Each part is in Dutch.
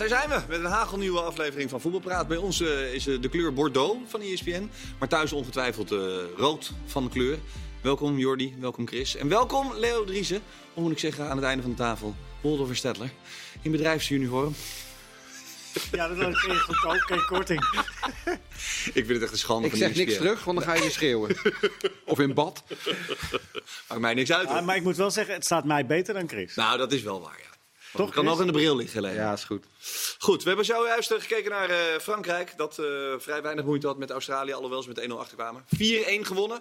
daar zijn we met een hagelnieuwe aflevering van Voetbalpraat. Bij ons eh, is eh, de kleur Bordeaux van E ESPN, maar thuis ongetwijfeld eh, rood van de kleur. Welkom Jordi, welkom Chris en welkom Leo Driessen, hoe moet ik zeggen, aan het einde van de tafel. Waldorf Stedtler in bedrijfsuniform. Ja, dat was geen goedkoop, geen korting. Ik vind het echt een schande Ik van zeg ESPN. niks terug, want dan ga je weer schreeuwen. Of in bad. Maakt mij niks uit. maar ik moet wel zeggen, het staat mij beter dan Chris. Nou, dat is wel waar, ja. Toch, Het kan nog in de bril liggen. Ja, is goed. Goed, we hebben zojuist eh, gekeken naar eh, Frankrijk. Dat eh, vrij weinig moeite had met Australië, alhoewel ze met 1-0 achterkwamen. 4-1 gewonnen.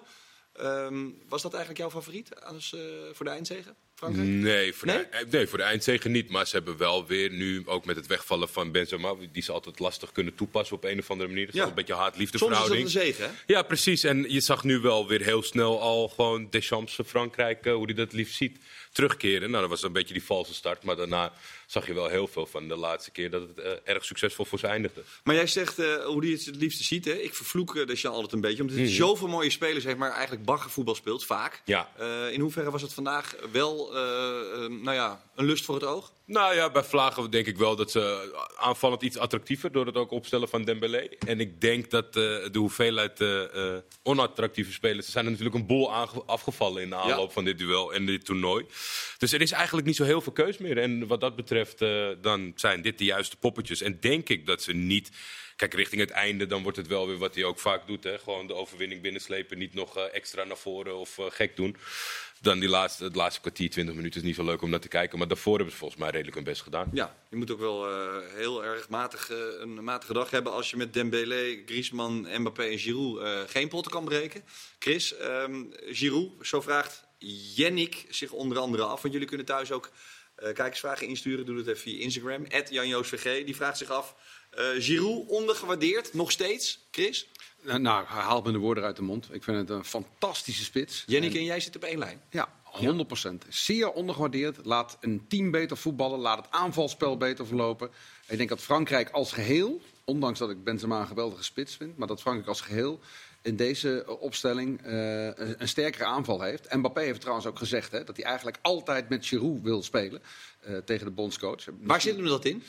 Ehm, was dat eigenlijk jouw favoriet als, eh, voor de eindzege? Frankrijk? Nee voor, Nee? De, nee, voor de eindzege niet. Maar ze hebben wel weer nu, ook met het wegvallen van Benzema... die ze altijd lastig kunnen toepassen op een of andere manier. Dat is Ja. wel een beetje haat-liefde Soms is dat een zege, hè? Ja, precies. En je zag nu wel weer heel snel al gewoon Deschamps Frankrijk, hoe hij dat liefst ziet, terugkeren. Nou, dat was een beetje die valse start. Maar daarna zag je wel heel veel van de laatste keer dat het eh, erg succesvol voor ze eindigde. Maar jij zegt eh, hoe hij het het liefste ziet, hè? Ik vervloek uh, Deschamps altijd een beetje, omdat hij Mhm. zoveel mooie spelers heeft, maar eigenlijk baggervoetbal speelt, vaak. Ja. Eh, in hoeverre was het vandaag wel, eh, eh, nou ja, een lust voor het oog? Nou ja, bij Vlagen denk ik wel dat ze aanvallend iets attractiever door het ook opstellen van Dembélé. En ik denk dat eh, de hoeveelheid eh, eh, onattractieve spelers, er zijn er natuurlijk een boel aange- afgevallen in de aanloop Ja. van dit duel en dit toernooi. Dus er is eigenlijk niet zo heel veel keus meer. En wat dat betreft, eh, dan zijn dit de juiste poppetjes. En denk ik dat ze niet. Kijk, richting het einde, dan wordt het wel weer wat hij ook vaak doet. Hè? Gewoon de overwinning binnenslepen, niet nog eh, extra naar voren of eh, gek doen. Dan die laatste, het laatste kwartier, 20 minuten is niet zo leuk om naar te kijken. Maar daarvoor hebben ze volgens mij redelijk hun best gedaan. Ja, je moet ook wel heel erg matig, een matige dag hebben als je met Dembélé, Griezmann, Mbappé en Giroud geen potten kan breken. Chris, ehm Giroud, zo vraagt Jennik zich onder andere af, want jullie kunnen thuis ook kijkersvragen insturen. Doe dat even via Instagram, @janjoosvg. Die vraagt zich af, eh Giroud ondergewaardeerd, nog steeds, Chris? Nou, nou, haal me de woorden uit de mond. Ik vind het een fantastische spits. Jennik en jij zitten op één lijn. Ja, 100%. Zeer ondergewaardeerd. Laat een team beter voetballen. Laat het aanvalspel beter verlopen. Ik denk dat Frankrijk als geheel, ondanks dat ik Benzema een geweldige spits vind, maar dat Frankrijk als geheel in deze eh, opstelling eh, een, een sterkere aanval heeft. Mbappé heeft trouwens ook gezegd hè, dat hij eigenlijk altijd met Giroud wil spelen eh, tegen de bondscoach. Waar zit hem dat in?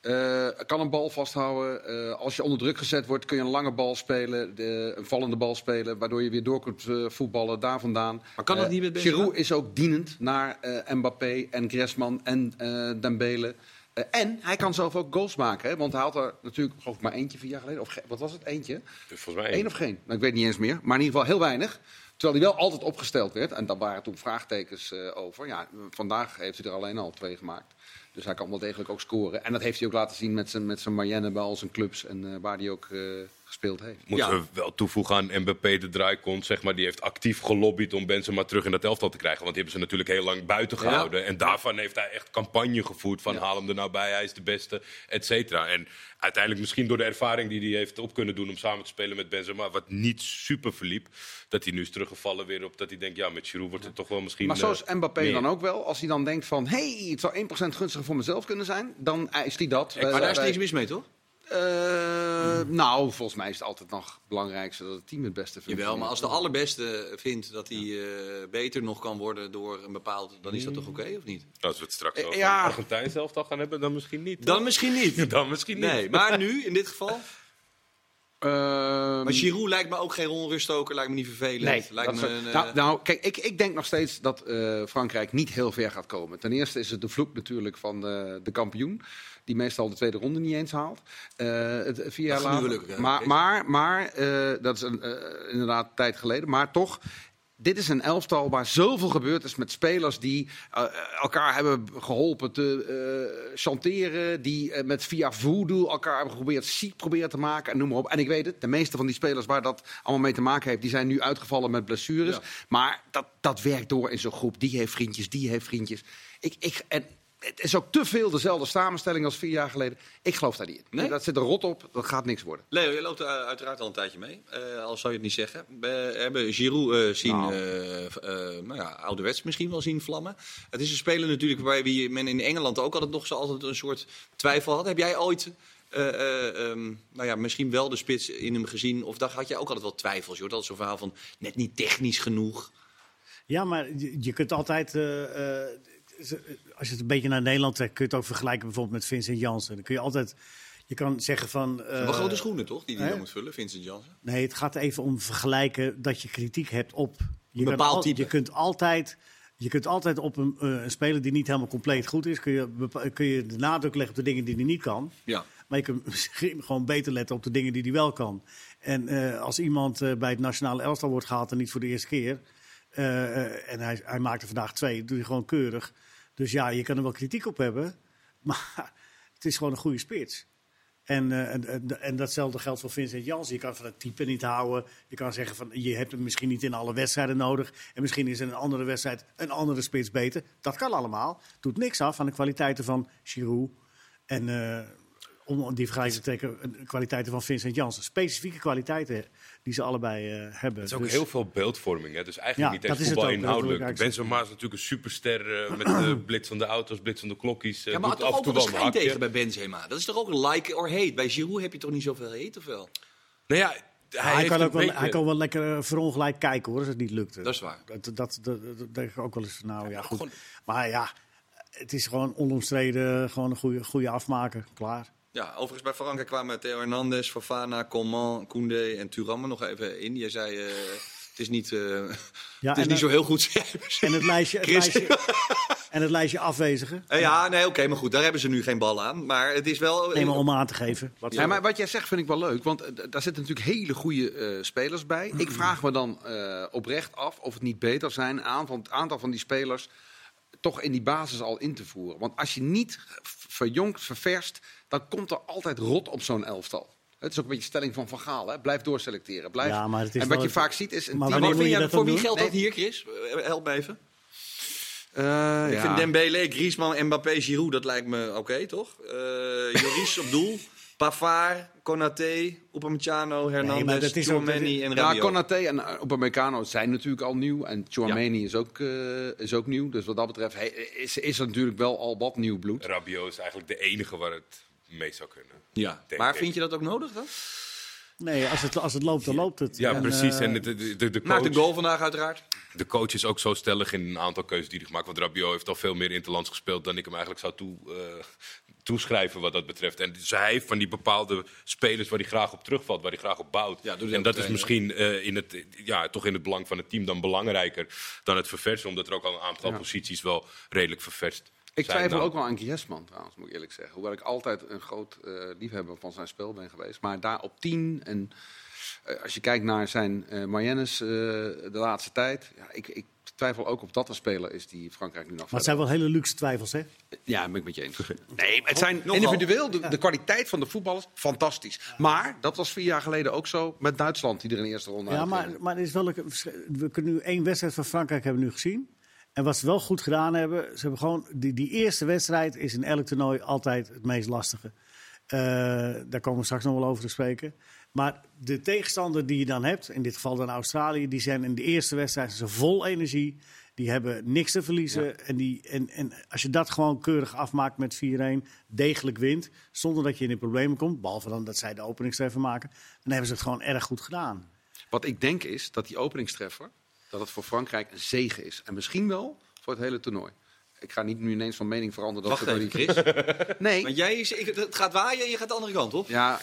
Eh, kan een bal vasthouden. Als je onder druk gezet wordt, kun je een lange bal spelen, de, een vallende bal spelen, waardoor je weer door kunt voetballen daar vandaan. Maar kan dat niet met? Giroud is ook dienend naar Mbappé en Griezmann en Dembele. Eh, en hij kan zelf ook goals maken, hè? want hij had er natuurlijk geloof ik maar eentje vier jaar geleden. Of wat was het, eentje? Volgens mij Eén of geen? Nou, ik weet niet eens meer. Maar in ieder geval heel weinig. Terwijl hij wel altijd opgesteld werd. En daar waren toen vraagtekens eh, over. Ja, vandaag heeft hij er alleen al twee gemaakt. Dus hij kan wel degelijk ook scoren. En dat heeft hij ook laten zien met zijn, met zijn Mayenne bij al zijn clubs. En eh, waar hij ook gespeeld heeft. Moeten Ja. we wel toevoegen aan Mbappé de draaikont, zeg maar. Die heeft actief gelobbyd om Benzema terug in dat elftal te krijgen. Want die hebben ze natuurlijk heel lang buiten gehouden. En daarvan heeft hij echt campagne gevoerd van haal hem er nou bij, hij is de beste, et cetera. En uiteindelijk misschien door de ervaring die hij heeft op kunnen doen om samen te spelen met Benzema, wat niet super verliep, dat hij nu is teruggevallen weer op dat hij denkt, ja, met Giroud wordt het toch wel misschien... Maar zo is eh, Mbappé meer. dan ook wel. Als hij dan denkt van, hé, hey, het zou 1% gunstiger voor mezelf kunnen zijn. Dan eist hij dat. Maar daar is Wij- niks mis mee, toch? Eh, Nou, volgens mij is het altijd nog het belangrijkste dat het team het beste vindt. Jawel, maar als de allerbeste vindt dat hij eh, beter nog kan worden door een bepaald... dan is dat toch oké, of niet? Als we het straks Eh, over ja. Argentijn zelf gaan hebben, dan misschien niet. Dan toch? misschien niet. Dan misschien niet. Nee, maar nu, in dit geval... Ehm, Maar Giroud lijkt me ook geen onruststoker, lijkt me niet vervelend. Nee, lijkt me een, eh, nou, nou, kijk, ik, ik denk nog steeds dat eh, Frankrijk niet heel ver gaat komen. Ten eerste is het de vloek natuurlijk van eh, de kampioen. Die meestal de tweede ronde niet eens haalt. Eh, het, vier jaar later. hè, maar maar, maar eh, dat is een, eh, inderdaad een tijd geleden. Maar toch, dit is een elftal waar zoveel gebeurd is met spelers die eh, elkaar hebben geholpen te eh, chanteren. Die eh, met via voodoo elkaar hebben geprobeerd ziek proberen te maken. En noem maar op. En ik weet het, de meeste van die spelers waar dat allemaal mee te maken heeft, die zijn nu uitgevallen met blessures. Ja. Maar dat, dat werkt door in zo'n groep. Die heeft vriendjes, die heeft vriendjes. Ik, ik, en het is ook te veel dezelfde samenstelling als vier jaar geleden. Ik geloof daar niet in. Nee? Dat zit er rot op, dat gaat niks worden. Leo, je loopt er uiteraard al een tijdje mee. eh, al zou je het niet zeggen. We hebben Giroud eh, zien, Nou. eh, eh, nou ja, ouderwets misschien wel zien vlammen. Het is een speler natuurlijk waar wie men in Engeland ook altijd nog zo altijd een soort twijfel had. Heb jij ooit... eh, eh, ehm, nou ja, misschien wel de spits in hem gezien. Of daar had jij ook altijd wel twijfels. Je hoort altijd zo'n verhaal van net niet technisch genoeg. Ja, maar je, je kunt altijd. eh, eh, als je het een beetje naar Nederland trekt, kun je het ook vergelijken bijvoorbeeld met Vincent Janssen. Dan kun je altijd, je kan zeggen van... eh, Wel grote schoenen, toch? Die hij dan moet vullen, Vincent Janssen. Nee, het gaat even om vergelijken dat je kritiek hebt op... Je Een bepaald al- type. Je kunt altijd... Je kunt altijd op een, eh, een speler die niet helemaal compleet goed is, kun je, kun je de nadruk leggen op de dingen die hij niet kan. Ja. Maar je kunt misschien gewoon beter letten op de dingen die hij wel kan. En eh, als iemand bij het nationale elftal wordt gehaald en niet voor de eerste keer. Eh, eh, en hij, hij maakte vandaag twee, doe je gewoon keurig. Dus ja, je kan er wel kritiek op hebben. Maar het is gewoon een goede spits. En, eh, en, en, en datzelfde geldt voor Vincent Janssen. Je kan van het type niet houden. Je kan zeggen van je hebt hem misschien niet in alle wedstrijden nodig. En misschien is in een andere wedstrijd een andere spits beter. Dat kan allemaal. Doet niks af aan de kwaliteiten van Giroud. En om die vergelijking te trekken, de kwaliteiten van Vincent Janssen. Specifieke kwaliteiten die ze allebei eh, hebben. Het is ook Dus- heel veel beeldvorming. Hè? Dus eigenlijk Ja, niet dat eens is het voetbal ook, inhoudelijk. Benzema is natuurlijk een superster eh, met eh, blitsende auto's, blitsende klokjes. eh, Ja, maar toch af en ook toe wel een tegen bij Benzema. Dat is toch ook een like or hate? Bij Giroud heb je toch niet zoveel hate, of wel? Nou ja, hij, kan ook wel, beetje- hij kan wel lekker verongelijk kijken hoor, als het niet lukt. Dat is waar. Dat, dat, dat, dat, dat denk ik ook wel eens van, nou ja, goed. gewoon- Maar ja, het is gewoon onomstreden gewoon een goede, goede afmaker. Klaar. Ja, overigens bij Frankrijk kwamen Theo Hernandez, Fofana, Coman, Koundé en Thuram er nog even in. Je zei, eh, het is niet, eh, Ja, het is niet dan- zo heel goed. en het lijstje, het Chris. lijstje, en het lijstje afwezigen. Eh, ja, nee, oké, maar goed, daar hebben ze nu geen bal aan. Maar het is wel... Neem maar om aan te geven. Wat Ja, maar wat jij zegt vind ik wel leuk, want daar zitten natuurlijk hele goede eh, spelers bij. Ik vraag me dan eh, oprecht af of het niet beter zijn een aantal, het aantal van die spelers toch in die basis al in te voeren. Want als je niet verjongt, ververst, dan komt er altijd rot op zo'n elftal. Het is ook een beetje stelling van Van Gaal, hè? blijf doorselecteren. Blijf... Ja, maar het is en wat wel- je vaak ziet is... Een Maar team- vind je voor wie doen? geldt dat hier, Chris? Eh, Help me even. Eh, Ik ja. vind Dembele, Griezmann, Mbappé, Giroud, dat lijkt me oké, toch? Eh Joris op doel, Pavard, Konaté, Upamecano, maar Hernandez, dat is ook- Tchouameni en Ja, Rabiot. Konaté en Upamecano zijn natuurlijk al nieuw. En Chouameni is, ook, eh, is ook nieuw. Dus wat dat betreft hey, is, is er natuurlijk wel al wat nieuw bloed. Rabiot is eigenlijk de enige waar het mee zou kunnen. Ja, Denk maar ik. vind je dat ook nodig dan? Nee, als het, als het loopt, dan loopt het. Ja, En, precies. eh, En de, de, Maakt coach, een goal vandaag uiteraard. de coach is ook zo stellig in een aantal keuzes die hij gemaakt. Want Rabiot heeft al veel meer interlands gespeeld dan ik hem eigenlijk zou toe, eh, toeschrijven wat dat betreft. En dus hij heeft van die bepaalde spelers waar hij graag op terugvalt, waar hij graag op bouwt. Ja, en dat is misschien eh, in het, ja, toch in het belang van het team dan belangrijker dan het verversen. Omdat er ook al een aantal Ja. posities wel redelijk ververst Ik twijfel Nou, ook wel aan Griezmann trouwens, moet ik eerlijk zeggen. Hoewel ik altijd een groot eh, liefhebber van zijn spel ben geweest. Maar daar op 10 en eh, als je kijkt naar zijn eh Mayennes eh, de laatste tijd. Ja, ik, ik twijfel ook of dat een speler is die Frankrijk nu nog Maar het zijn wel hele luxe twijfels, hè? Ja, ben ik met je eens. Nee, het zijn Nogal. individueel, de, de kwaliteit van de voetballers, fantastisch. Maar dat was vier jaar geleden ook zo met Duitsland, die er in de eerste ronde Ja, maar, maar er is wel een, verschil. we kunnen nu één wedstrijd van Frankrijk hebben we nu gezien. En wat ze wel goed gedaan hebben, ze hebben gewoon die, die eerste wedstrijd is in elk toernooi altijd het meest lastige. Eh, daar komen we straks nog wel over te spreken. Maar de tegenstander die je dan hebt, in dit geval dan Australië, die zijn in de eerste wedstrijd ze vol energie. Die hebben niks te verliezen. En, die, en, en als je dat gewoon keurig afmaakt met 4-1, degelijk wint, zonder dat je in de problemen komt, behalve dan dat zij de openingstreffer maken, dan hebben ze het gewoon erg goed gedaan. Wat ik denk is dat die openingstreffer, dat het voor Frankrijk een zegen is. En misschien wel voor het hele toernooi. Ik ga niet nu ineens van mening veranderen. Dat Wacht ze even, die- Chris. Nee, Want jij, is- ik, het gaat waaien en je gaat de andere kant op. ja,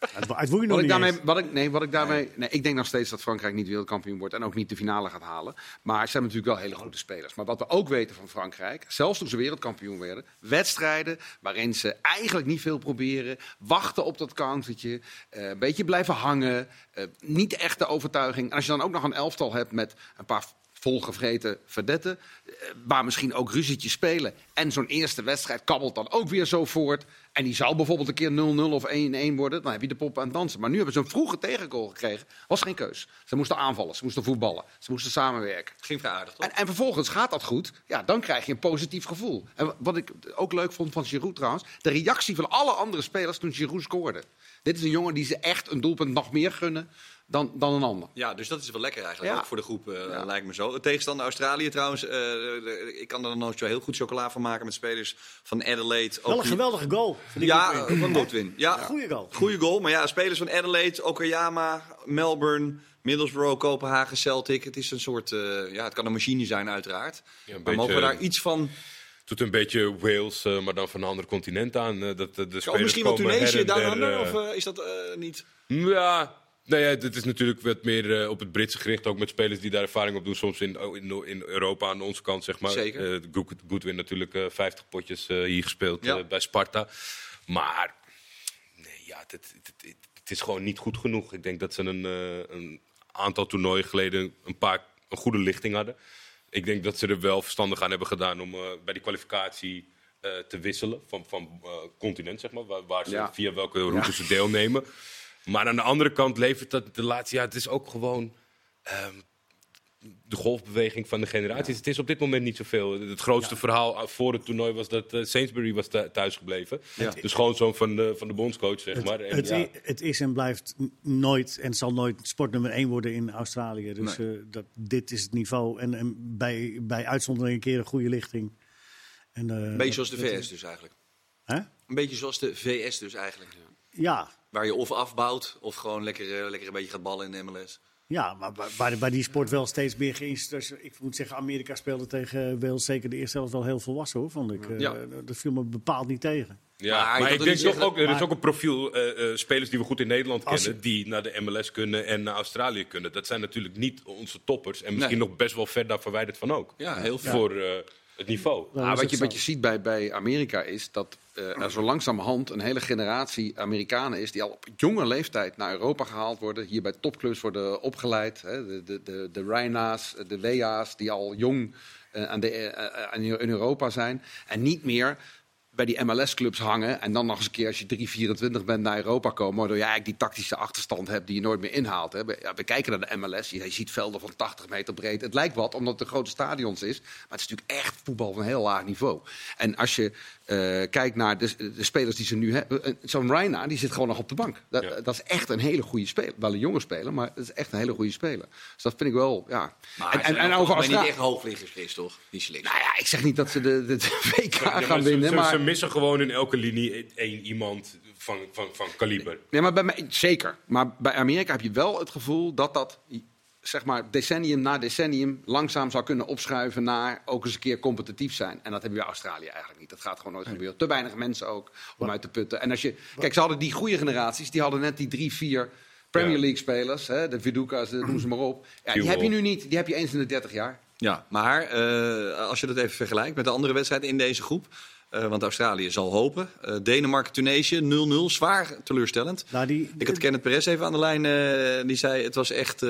Nog Wat ik, daarmee, wat, ik, nee, wat ik daarmee. Nee, ik denk nog steeds dat Frankrijk niet wereldkampioen wordt en ook niet de finale gaat halen. Maar ze hebben natuurlijk wel hele goede spelers. Maar wat we ook weten van Frankrijk, zelfs toen ze wereldkampioen werden, wedstrijden waarin ze eigenlijk niet veel proberen, wachten op dat countertje, eh, een beetje blijven hangen, eh, niet echt de overtuiging. En als je dan ook nog een elftal hebt met een paar volgevreten verdetten, eh, waar misschien ook ruzietjes spelen. En zo'n eerste wedstrijd kabbelt dan ook weer zo voort. En die zou bijvoorbeeld een keer 0-0 of 1-1 worden. Dan heb je de pop aan het dansen. Maar nu hebben ze een vroege tegengoal gekregen. Was geen keus. Ze moesten aanvallen, ze moesten voetballen, ze moesten samenwerken. Het ging vrij aardig, toch? En, en vervolgens gaat dat goed. Ja, dan krijg je een positief gevoel. En wat ik ook leuk vond van Giroud trouwens. De reactie van alle andere spelers toen Giroud scoorde. Dit is een jongen die ze echt een doelpunt nog meer gunnen dan, dan een ander. Ja, dus dat is wel lekker eigenlijk, Ja. ook voor de groep, eh, Ja. lijkt me zo. De tegenstander Australië trouwens, eh, ik kan er dan nooit zo heel goed chocola van maken met spelers van Adelaide. Wel ook een geweldige goal. vind ik Ja, eh, van Godwin. Ja, Goeie goal. Goeie goal, maar ja, spelers van Adelaide, Okayama, Melbourne, Middlesbrough, Kopenhagen, Celtic. Het is een soort, eh, ja, het kan een machine zijn uiteraard. Ja, maar mogen we daar iets van doet een beetje Wales, eh, maar dan van een ander continent aan. eh, dat, de de Of spelers misschien wel Tunesië, en Down der, Under? eh, Of eh, is dat eh, niet? Ja, nou ja, dit is natuurlijk wat meer eh, op het Britse gericht. Ook met spelers die daar ervaring op doen. Soms in, oh, in, in Europa aan onze kant, zeg maar. Zeker. Good- Goodwin natuurlijk eh 50 potjes hier gespeeld Ja. bij Sparta. Maar nee, ja, het, het, het, het is gewoon niet goed genoeg. Ik denk dat ze een, een aantal toernooien geleden een paar een goede lichting hadden. Ik denk dat ze er wel verstandig aan hebben gedaan om bij die kwalificatie te wisselen van, van continent, zeg maar, waar, waar ze, Ja. via welke route ze deelnemen. Maar aan de andere kant levert dat de laatste jaar, het is ook gewoon ehm, de golfbeweging van de generaties. Het is op dit moment niet zoveel. Het grootste verhaal voor het toernooi was dat eh, Sainsbury was thu- thuisgebleven. Ja. De schoonzoon van de, van de bondscoach, zeg maar. En Het, ja, i- het is en blijft nooit en zal nooit sport nummer 1 worden in Australië. Dus eh, dat, dit is het niveau. En, en bij, bij uitzondering een keer een goede lichting. En, eh, Een beetje dat- zoals de VS dus eigenlijk. Hè? Een beetje zoals de VS dus eigenlijk. Ja, Waar je of afbouwt of gewoon lekker, eh, lekker een beetje gaat ballen in de MLS. ja, maar bij- die sport wel steeds meer geïnteresseerd. Ik moet zeggen, Amerika speelde tegen Wales zeker de eerste helft wel heel volwassen hoor, vond ik. Eh. Dat viel me bepaald niet tegen. Ja, Maar je maar, ik toch denk toch ook, er is ook een profiel eh, eh, spelers die we goed in Nederland kennen, die naar de MLS kunnen en naar Australië kunnen. Dat zijn natuurlijk niet onze toppers en misschien Nee. nog best wel ver daar verwijderd van ook. Ja, heel veel. Voor eh, het niveau. Ah, wat, het je, wat je ziet bij, bij Amerika is dat er zo langzamerhand een hele generatie Amerikanen is die al op jonge leeftijd naar Europa gehaald worden. Hier bij topclubs worden opgeleid. Hè, de, de, de, de de Wea's, die al jong eh, aan de, eh, eh, aan- in Europa zijn. En niet meer bij die MLS-clubs hangen. En dan nog eens een keer als je 3,24 bent naar Europa komen. Waardoor je eigenlijk die tactische achterstand hebt die je nooit meer inhaalt. Hè. We, kijken naar de MLS. Je, ziet velden van 80 meter breed. Het lijkt wat, omdat het een grote stadions is. Maar het is natuurlijk echt voetbal van heel laag niveau. En als je eh, kijkt naar de, de spelers die ze nu hebben. eh, Zo'n Reina, die zit gewoon nog op de bank. Dat, Ja. dat is echt een hele goede speler. Wel een jonge speler, maar het is echt een hele goede speler. Dus dat vind ik wel, ja. Maar en, en, en over niet Australië... echt hoogvliegers, Chris, toch? Die selectie. Nou ja, ik zeg niet dat ze de, de, de WK Ja, maar gaan winnen, ze, maar... ze missen gewoon in elke linie één iemand van, van, van kaliber. Nee, maar bij mij, zeker. Maar bij Amerika heb je wel het gevoel dat dat zeg maar decennium na decennium langzaam zou kunnen opschuiven naar ook eens een keer competitief zijn. En dat hebben we bij Australië eigenlijk niet. Dat gaat gewoon nooit gebeuren. Te weinig mensen ook om uit te putten. En als je, kijk, ze hadden die goede generaties, die hadden net die drie, vier Premier. League spelers, hè, de Viduka's, noem ze maar op. Ja, die heb je nu niet. Die heb je eens in de 30 jaar. Ja, maar eh, als je dat even vergelijkt met de andere wedstrijden in deze groep. Eh, want Australië zal hopen. Eh, Denemarken, Tunesië 0-0. Zwaar teleurstellend. Nou, die, Ik had Kenneth Perez even aan de lijn. eh, die zei: Het was echt.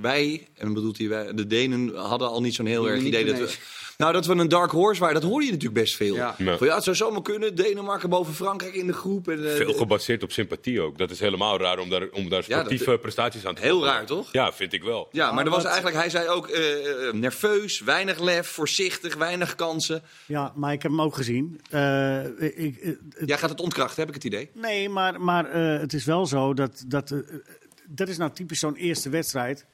wij, en bedoelt hij wij, de Denen hadden al niet zo'n heel erg idee dat we. Nou, dat we een dark horse waren, dat hoorde je natuurlijk best veel. Ja. Ja. Van, ja, het zou zomaar kunnen. Denemarken boven Frankrijk in de groep. En, eh, Veel gebaseerd op sympathie ook. Dat is helemaal raar om daar, om daar Ja, dat- sportieve prestaties aan te Heel raar, toch? Ja, vind ik wel. Ja, maar er was wat- eigenlijk, hij zei ook eh, eh, nerveus, weinig lef, voorzichtig, weinig kansen. ja, maar ik heb hem ook gezien. Eh, ik, Jij gaat het ontkrachten, heb ik het idee. Nee, maar, maar eh, het is wel zo dat. dat dat is nou typisch zo'n eerste wedstrijd.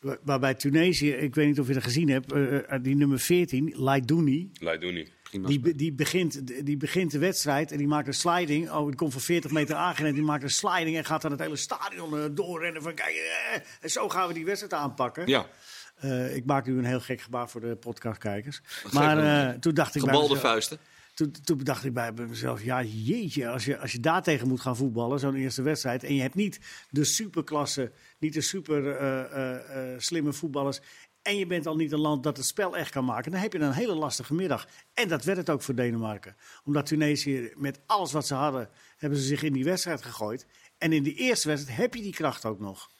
Wa- Waarbij Tunesië, ik weet niet of je dat gezien hebt, eh, eh, die nummer 14, Laidouni. Leidouni. Die, die, begint, die begint de wedstrijd en die maakt een sliding. Oh, die komt van 40 meter aangerend. Die maakt een sliding en gaat dan het hele stadion eh, doorrennen. Van kijk, eh, en zo gaan we die wedstrijd aanpakken. Ja. Eh, ik maak nu een heel gek gebaar voor de podcastkijkers. Maar eh, toen dacht ik bij Gebalde mezelf- vuisten. Toen, toen dacht ik bij mezelf, ja jeetje, als je, als je daar tegen moet gaan voetballen, zo'n eerste wedstrijd, en je hebt niet de superklasse, niet de super eh, eh, eh, slimme voetballers, en je bent al niet een land dat het spel echt kan maken, dan heb je een hele lastige middag. En dat werd het ook voor Denemarken. Omdat Tunesië, met alles wat ze hadden, hebben ze zich in die wedstrijd gegooid. En in die eerste wedstrijd heb je die kracht ook nog.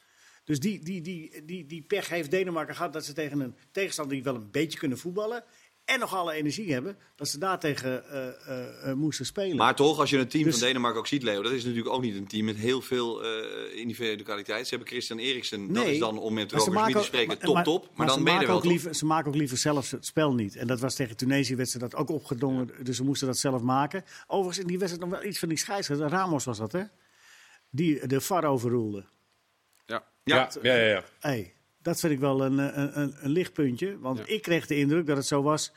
Dus die, die, die, die, die pech heeft Denemarken gehad dat ze tegen een tegenstander die wel een beetje kunnen voetballen. En nog alle energie hebben, dat ze daar tegen eh, eh, eh, moesten spelen. Maar toch, als je het team Dus- van Denemarken ook ziet, Leo, dat is natuurlijk ook niet een team met heel veel eh, individuele kwaliteit. Ze hebben Christian Eriksen, dat is dan om met Robert Smit te spreken, top, maar- top. Maar, ze dan ben je er maken wel, liever, Ze maken ook liever zelf het spel niet. En dat was tegen Tunesië werd ze dat ook opgedrongen, dus ze moesten dat zelf maken. Overigens, in die wedstrijd nog wel iets van die scheidsrechter. Ramos was dat, hè? Die de VAR overroelde. Ja. Ja, ja, ja. ja. Hey, dat vind ik wel een, een, een, een lichtpuntje. Want ik kreeg de indruk dat het zo was.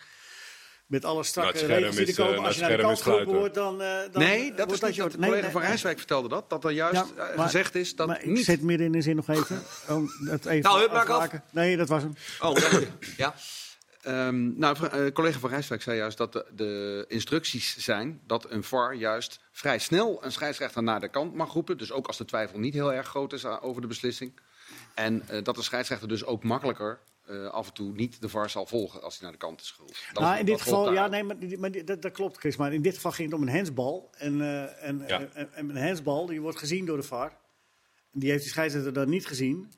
Met alle strakke regels die er eh, komen. Als je naar de kant geroepen sluiten. wordt, dan, eh, dan Nee, dat wordt is niet je- dat de collega nee, van Rijswijk vertelde dat. Dat er juist Ja, eh, maar- gezegd is dat maar ik niet... zit midden in de zin nog even. Om dat even Nou, hup, maak af. Nee, dat was hem. Oh, dank je. Ja. Ehm, nou, eh, collega van Rijswijk zei juist dat de, de instructies zijn dat een VAR juist vrij snel een scheidsrechter naar de kant mag roepen. Dus ook als de twijfel niet heel erg groot is over de beslissing. En eh, dat de scheidsrechter dus ook makkelijker eh, af en toe niet de VAR zal volgen als hij naar de kant is geroepen. Dat- Nou, in dit geval, ja, nee, maar, dat, dat klopt, Chris. Maar in dit geval ging het om een handsbal. En, eh, en, Ja. en, en een handsbal die wordt gezien door de VAR. Die heeft die scheidsrechter dan niet gezien.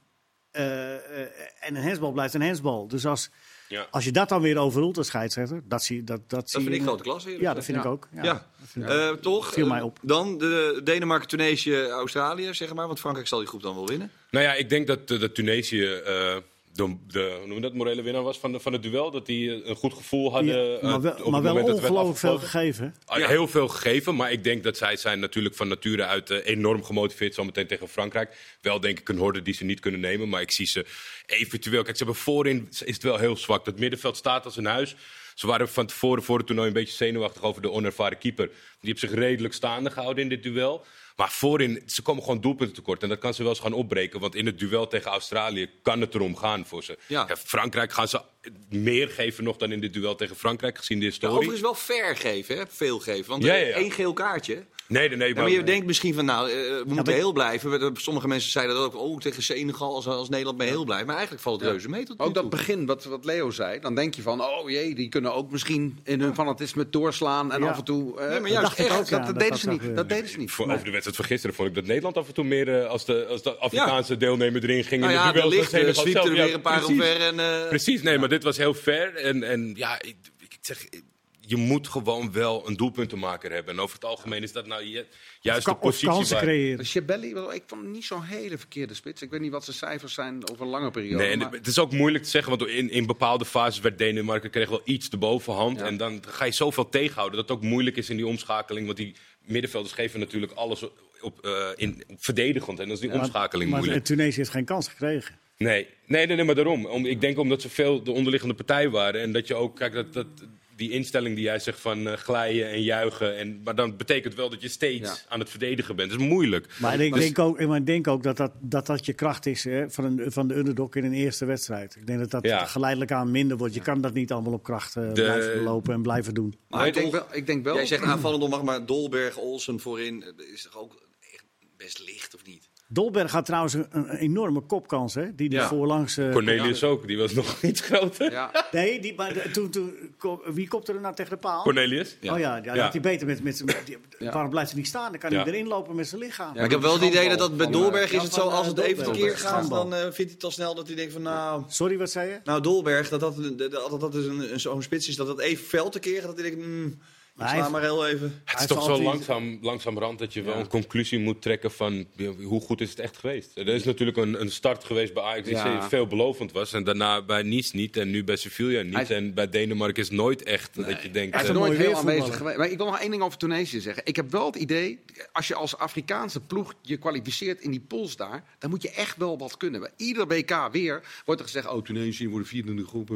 Eh, eh, en een handsbal blijft een handsbal. Dus als, Ja. als je dat dan weer overroelt als scheidsrechter, dat zie, dat, dat Dat zie vind je- ik grote klasse. eerlijk Ja, dat vind Ja. ik ook. Ja. Ja. dat vind ik Eh, ook. toch? Viel mij Eh, op. Dan de Denemarken, Tunesië, Australië, zeg maar. Want Frankrijk zal die groep dan wel winnen. Nou ja, ik denk dat, dat Tunesië eh, de, de, hoe noem dat, morele winnaar was van, de, van het duel. Dat die eh, een goed gevoel hadden. Ja, eh, maar op wel, het maar wel moment dat het werd ongelooflijk veel gegeven. Ah, Ja. Heel veel gegeven, maar ik denk dat zij zijn natuurlijk van nature uit eh, enorm gemotiveerd zometeen tegen Frankrijk. Wel denk ik een horde die ze niet kunnen nemen, maar ik zie ze eventueel... Kijk, ze hebben voorin is het wel heel zwak. Dat middenveld staat als een huis. Ze waren van tevoren voor het toernooi een beetje zenuwachtig over de onervaren keeper. Die heeft zich redelijk staande gehouden in dit duel. Maar voorin, ze komen gewoon doelpunten tekort. En dat kan ze wel eens gaan opbreken. Want in het duel tegen Australië kan het erom gaan voor ze. Ja. Frankrijk gaan ze meer geven nog dan in dit duel tegen Frankrijk, gezien de Ja, historie. overigens wel fair geven, hè? veel geven. Want Ja, ja, ja. één geel kaartje. Nee, nee, nee. Ja, maar- maar je denkt misschien van, nou, eh, we moeten heel blijven. Sommige mensen zeiden dat ook, oh, tegen Senegal als, als Nederland mee heel blijft. Maar eigenlijk valt het reuze mee tot nu Ook dat toe. begin, wat, wat Leo zei, dan denk je van, oh jee, die kunnen ook misschien in hun fanatisme doorslaan en Ja. af en toe... eh, Nee, maar juist dacht ik echt, ook, dat, deden ze niet. Dat deden ze niet. Voor, over de wedstrijd van gisteren vond ik dat Nederland af en toe meer eh, als, de, als de Afrikaanse Ja. deelnemer erin ging. Nou in ja, de licht er zelf- ja, weer een paar precies. omver. En, eh, Precies, nee, maar dit was heel fair. En, en ja, ik, ik zeg, je moet gewoon wel een doelpuntenmaker hebben. En over het algemeen is dat nou ju- juist de Of positie kansen waar... creëren. Chebelli, wel, ik vond hem niet zo'n hele verkeerde spits. Ik weet niet wat zijn cijfers zijn over een lange periode. Nee, maar- het is ook moeilijk te zeggen, want in, in bepaalde fases werd Denemarken kreeg wel iets de bovenhand. Ja. En dan ga je zoveel tegenhouden dat het ook moeilijk is in die omschakeling. Want die middenvelders geven natuurlijk alles op, eh, in, op verdedigend. En dan is die omschakeling maar moeilijk. Tunesië heeft geen kans gekregen. Nee, nee, nee, nee maar daarom. Om, ik denk omdat ze veel de onderliggende partij waren. En dat je ook, kijk, dat, dat, die instelling die jij zegt van eh, glijden en juichen. En, maar dan betekent wel dat je steeds Ja. aan het verdedigen bent. Dat is moeilijk. Maar ik Dus- denk ook, maar ik denk ook dat, dat, dat dat je kracht is hè, van, een, van de underdog in een eerste wedstrijd. Ik denk dat dat Ja. geleidelijk aan minder wordt. Je kan dat niet allemaal op kracht eh, blijven lopen en blijven doen. maar Maar ik denk wel... Ik denk wel Jij zegt aanvallend mag, maar Dolberg, Olsen voorin eh, is toch ook echt best licht, of niet? Dolberg had trouwens een, een enorme kopkans, hè? Die die Ja. voorlangs. eh, Cornelius ook, die was nog iets groter. Ja, Nee, die, maar de- toen, toen, wie kopte er nou tegen de paal? Cornelius? Oh ja, ja, had hij beter met, met, zijn- die-. Waarom blijft hij niet staan? Dan kan Ja. hij erin lopen met zijn lichaam. Ik heb wel het idee dat dat bij Dolberg is ja, het zo, eh, als het even Dolberg. tekeer gaat, dan eh, vindt hij het al snel dat hij denkt van, nou... Sorry, wat zei je? Nou, Dolberg, dat dat, dat, dat, dat is een, een, zo'n spits is, dat dat even fel te keren, dat hij denkt, mm, ik Maar sla maar heel even. Het Hij is toch zo langzaam, langzamerhand dat je wel een conclusie moet trekken van hoe goed is het echt geweest. Er is natuurlijk een, een start geweest bij Ajax die Ja. veelbelovend was. En daarna bij Nice niet en nu bij Sevilla niet. Hij- en bij Denemarken is het nooit echt dat je denkt... Hij is eh, nooit heel aanwezig geweest. Maar ik wil nog één ding over Tunesië zeggen. Ik heb wel het idee, als je als Afrikaanse ploeg je kwalificeert in die pools daar, dan moet je echt wel wat kunnen. Bij ieder WK weer wordt er gezegd, oh Tunesië wordt vierde in de groep.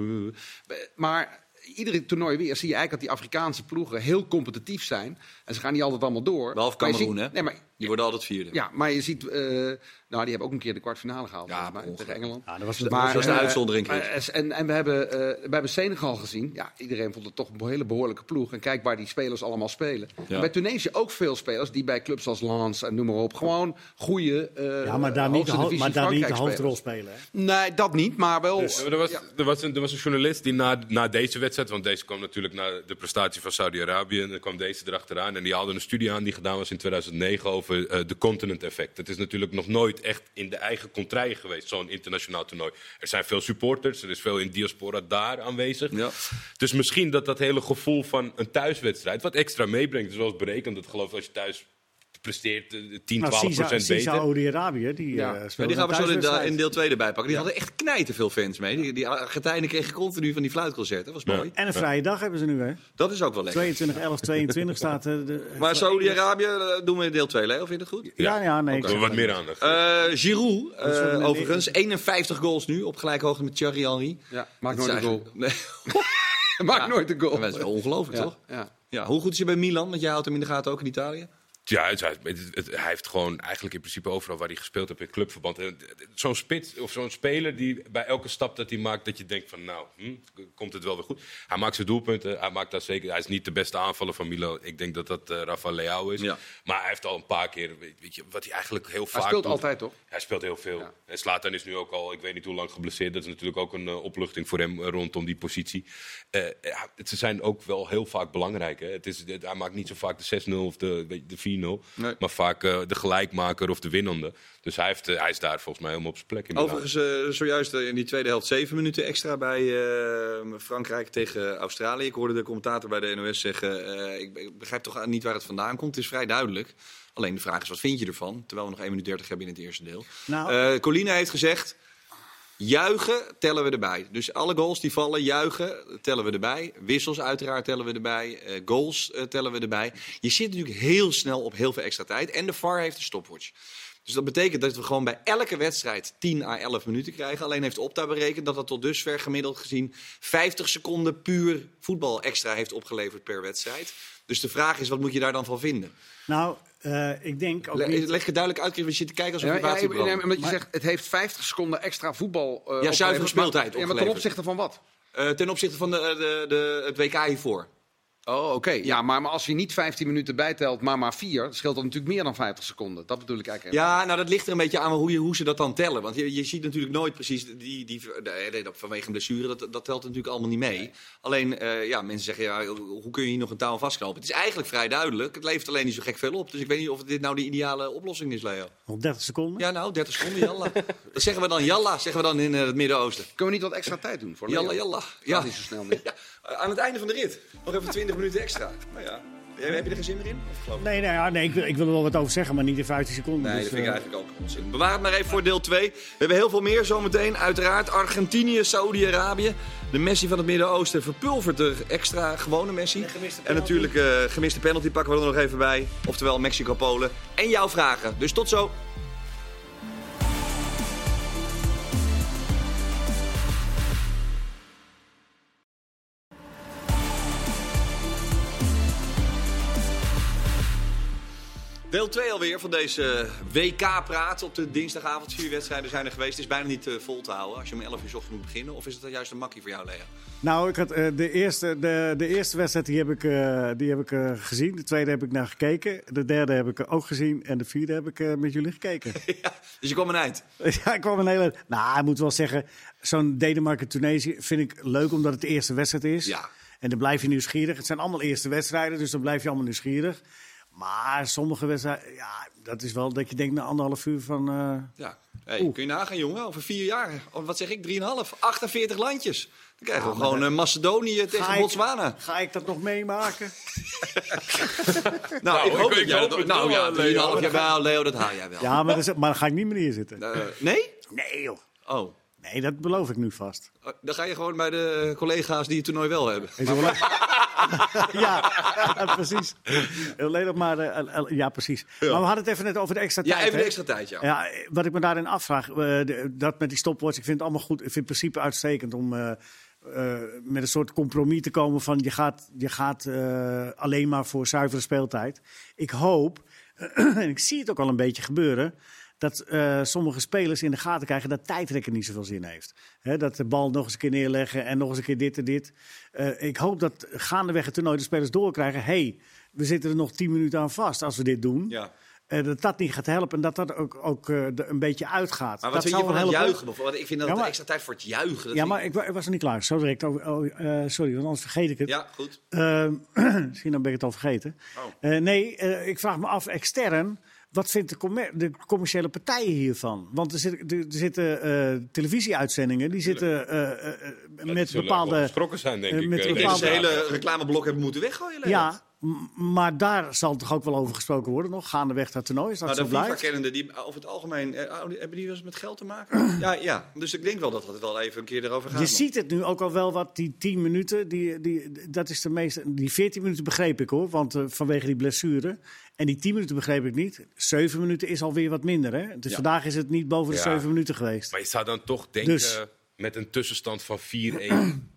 Maar iedere toernooi weer zie je eigenlijk dat die Afrikaanse ploegen heel competitief zijn. En ze gaan niet altijd allemaal door. Behalve Cameroen, hè? Nee, maar, Die worden altijd vierde. ja, maar je ziet, eh, nou die hebben ook een keer de kwartfinale gehaald Ja, ongelooflijk. tegen Engeland. Ja, dat was, Maar, dat was de eh, uitzondering, maar, en, en we, hebben, eh, we hebben Senegal gezien. Ja, iedereen vond het toch een hele behoorlijke ploeg. En kijk waar die spelers allemaal spelen. En bij Tunesië ook veel spelers die bij clubs als Lens en noem maar op... gewoon goede uh, ja, maar daar niet de, ho- maar daar niet de hoofdrol spelen. Hè? Nee, dat niet, maar wel... Ja, maar er, was, ja. er, was een, er was een journalist die na, na deze wedstrijd, want deze kwam natuurlijk na de prestatie van Saudi-Arabië, en dan kwam deze erachteraan. En die haalde een studie aan die gedaan was in 2009 over eh, de continent effect. Het is natuurlijk nog nooit echt in de eigen contraille geweest, zo'n internationaal toernooi. Er zijn veel supporters, er is veel in diaspora daar aanwezig. Ja. Dus misschien dat dat hele gevoel van een thuiswedstrijd, wat extra meebrengt, zoals berekend, dat geloof ik als je thuis presteert eh, 10, Nou, 12 Sisa, procent beter. Saudi-Arabië, die Ja. Ja, speelt die gaan we zo in, deel 2 erbij pakken. Die hadden echt knijten veel fans mee. Die, die Argentijnen kregen continu van die fluitconcerten. Dat was Ja. mooi. En een vrije dag hebben ze nu, hè? Dat is ook wel lekker. 22, 11, 22 staat eh, de... Maar Saudi-Arabië doen we in deel 2, Leo. Vind je dat goed? Ja, ja, nee. zeg wat meer aandacht. Eh Giroud, eh, overigens. 51 goals nu, op gelijke hoogte met Thierry Henry. Ja, maakt nooit een goal. Nee, Maakt nooit een goal. dat is wel ongelooflijk, toch? ja. Ja, hoe goed is hij bij Milan? Want jij houdt hem in de gaten ook in Italië. Ja, het, hij heeft gewoon eigenlijk in principe overal waar hij gespeeld heeft in clubverband. Eh, zo'n spit of zo'n speler die bij elke stap dat hij maakt, dat je denkt van nou, hm, komt het wel weer goed. Hij maakt zijn doelpunten, hij maakt daar zeker. Hij is niet de beste aanvaller van Milan. Ik denk dat dat eh, Rafa Rafael Leao is. Maar hij heeft al een paar keer, weet je, wat hij eigenlijk heel vaak. Hij speelt altijd toch? Hij speelt heel veel. En Slatan is nu ook al, ik weet niet hoe lang geblesseerd. Dat is natuurlijk ook een eh, opluchting voor hem rondom die positie. ze zijn ook wel heel vaak belangrijk. Hè? Het is, hij maakt niet zo vaak de 6-0 of de, de 4 maar vaak eh, de gelijkmaker of de winnende. Dus hij, heeft, eh, hij is daar volgens mij helemaal op zijn plek. In Overigens, eh, zojuist in die tweede helft zeven minuten extra bij Frankrijk tegen Australië. Ik hoorde de commentator bij de NOS zeggen: ik, ik, begrijp toch niet waar het vandaan komt. Het is vrij duidelijk. Alleen de vraag is: wat vind je ervan? Terwijl we nog 1 minuut 30 hebben in het eerste deel. Nou, Colina heeft gezegd. Juichen tellen we erbij. Dus alle goals die vallen, juichen tellen we erbij. Wissels uiteraard tellen we erbij. Eh, goals eh, tellen we erbij. Je zit natuurlijk heel snel op heel veel extra tijd. En de VAR heeft een stopwatch. Dus dat betekent dat we gewoon bij elke wedstrijd 10 à 11 minuten krijgen. Alleen heeft Opta berekend dat dat tot dusver gemiddeld gezien 50 seconden puur voetbal extra heeft opgeleverd per wedstrijd. Dus de vraag is, wat moet je daar dan van vinden? Nou, eh, ik denk ook Le- niet... Leg het duidelijk uit, want je zit te kijken alsof Ja, je ja, ja, brandt. omdat je zegt, het heeft 50 seconden extra voetbal. eh, opgeleverd, zuivere speeltijd maar- Ja, maar ten opzichte van wat? Eh, ten opzichte van de, de, de, het WK hiervoor. Oh, oké. Ja, maar, maar als je niet 15 minuten bijtelt, maar maar 4, scheelt dat natuurlijk meer dan 50 seconden. Dat bedoel ik eigenlijk. Ja, nou dat ligt er een beetje aan hoe, je, hoe ze dat dan tellen. Want je, je ziet natuurlijk nooit precies, die, die, nee, nee, dat vanwege een blessure, dat, dat telt natuurlijk allemaal niet mee. Alleen, eh, ja, mensen zeggen, ja, hoe kun je hier nog een touw aan vastknopen? Het is eigenlijk vrij duidelijk. Het levert alleen niet zo gek veel op. Dus ik weet niet of dit nou de ideale oplossing is, Leo. Nog 30 seconden? Ja, nou, 30 seconden, jalla. dat zeggen we dan, jalla, zeggen we dan in eh, het Midden-Oosten. Kunnen we niet wat extra tijd doen voor Leo? Jalla, jalla. Ja. niet zo snel meer. ja, aan het einde van de rit. Nog even 20 minuten extra. Nou ja, heb je er geen zin meer in? Of geloof je? Nee, nee, ja, nee ik, wil, ik wil er wel wat over zeggen, maar niet in 15 seconden. Nee, Dus, dat vind ik eh, eigenlijk ook onzin. Bewaar het maar even voor deel 2. We hebben heel veel meer zometeen. Uiteraard Argentinië, Saudi-Arabië. De Messi van het Midden-Oosten verpulvert de extra gewone Messi. En En natuurlijk eh, gemiste penalty pakken we er nog even bij. Oftewel Mexico-Polen. En jouw vragen. Dus tot zo. Deel 2 alweer van deze WK-praat. Op de dinsdagavond vier wedstrijden zijn er geweest. Het is bijna niet eh, vol te houden als je om 11 uur 's ochtends moet beginnen. Of is het dan juist een makkie voor jou, Lea? Nou, ik had, eh, de, eerste, de, de eerste wedstrijd die heb ik, eh, die heb ik gezien. De tweede heb ik naar gekeken. De derde heb ik ook gezien. En de vierde heb ik met jullie gekeken. ja, dus je kwam een eind. ja, ik kwam een hele... Nou, ik moet wel zeggen, zo'n Denemarken-Tunesië vind ik leuk omdat het de eerste wedstrijd is. Ja. En dan blijf je nieuwsgierig. Het zijn allemaal eerste wedstrijden, dus dan blijf je allemaal nieuwsgierig. Maar sommige wedstrijden, ja, dat is wel dat je denkt na anderhalf uur van... eh, Ja. Hey, Oeh. kun je nagaan, jongen? Over vier jaar. Of wat zeg ik? Drieënhalf. 48 landjes. Dan krijgen we maar gewoon dat- eh, Macedonië tegen ga ik- Botswana. Ga ik dat nog meemaken? Nou, ik ik- hoop ik dat jij hoop dat... het Nou wel, ja, Leo. 3,5 jaar wel, Leo, dat haal jij wel. ja, maar, dat is- maar dan ga ik niet meer neerzitten. Eh, nee? Nee, joh. Oh. Nee, dat beloof ik nu vast. Oh, Dan ga je gewoon bij de collega's die het toernooi wel hebben. Ja, precies. Alleen nog maar, eh, eh, ja, precies. Maar we hadden het even net over de extra Ja, tijd. even de extra tijd, ja. Ja, wat ik me daarin afvraag, eh, dat met die stopwatch, ik vind het allemaal goed. Ik vind het principe uitstekend om eh, eh, met een soort compromis te komen van je gaat, je gaat eh, alleen maar voor zuivere speeltijd. Ik hoop, en ik zie het ook al een beetje gebeuren, dat eh, sommige spelers in de gaten krijgen dat tijdrekken niet zoveel zin heeft. Dat de bal nog eens een keer neerleggen en nog eens een keer dit en dit. Eh, ik hoop dat gaandeweg het toernooi de spelers doorkrijgen. hey, we zitten er nog tien minuten aan vast als we dit doen. ja. Eh, dat dat niet gaat helpen en dat dat ook, ook er een beetje uitgaat. Maar dat wat vind je van het juichen bijvoorbeeld? Ik vind dat Ja, de maar- extra tijd voor het juichen. dat Ja, maar ik, wa- ik was nog niet klaar. Zo direct. Oh, sorry, want anders vergeet ik het. Ja, goed. Ehm, misschien dan ben ik het al vergeten. Oh. Nee, ik vraag me af, extern, wat vindt de, commer- de commerciële partijen hiervan? Want er, zit, er, zitten eh, televisieuitzendingen, die zitten eh, eh, eh, Dat met bepaalde... zijn, denk ik. met bepaalde- hele reclameblok hebben moeten weggooien. Ja, maar daar zal toch ook wel over gesproken worden nog, gaandeweg dat toernooi, is dat Nou, zo de blijft? FIFA-kennende, die over het algemeen, eh, oh, hebben die wel eens met geld te maken? ja, ja, dus ik denk wel dat het wel even een keer erover gaat. Je nog. ziet het nu ook al wel wat, die 10 minuten, die, die, dat is de meeste. Die 14 minuten begreep ik hoor, want eh, vanwege die blessure. En die 10 minuten begreep ik niet. 7 minuten is alweer wat minder hè. Dus Ja. vandaag is het niet boven de Ja. 7 minuten geweest. Maar je zou dan toch denken, Dus- met een tussenstand van 4-1...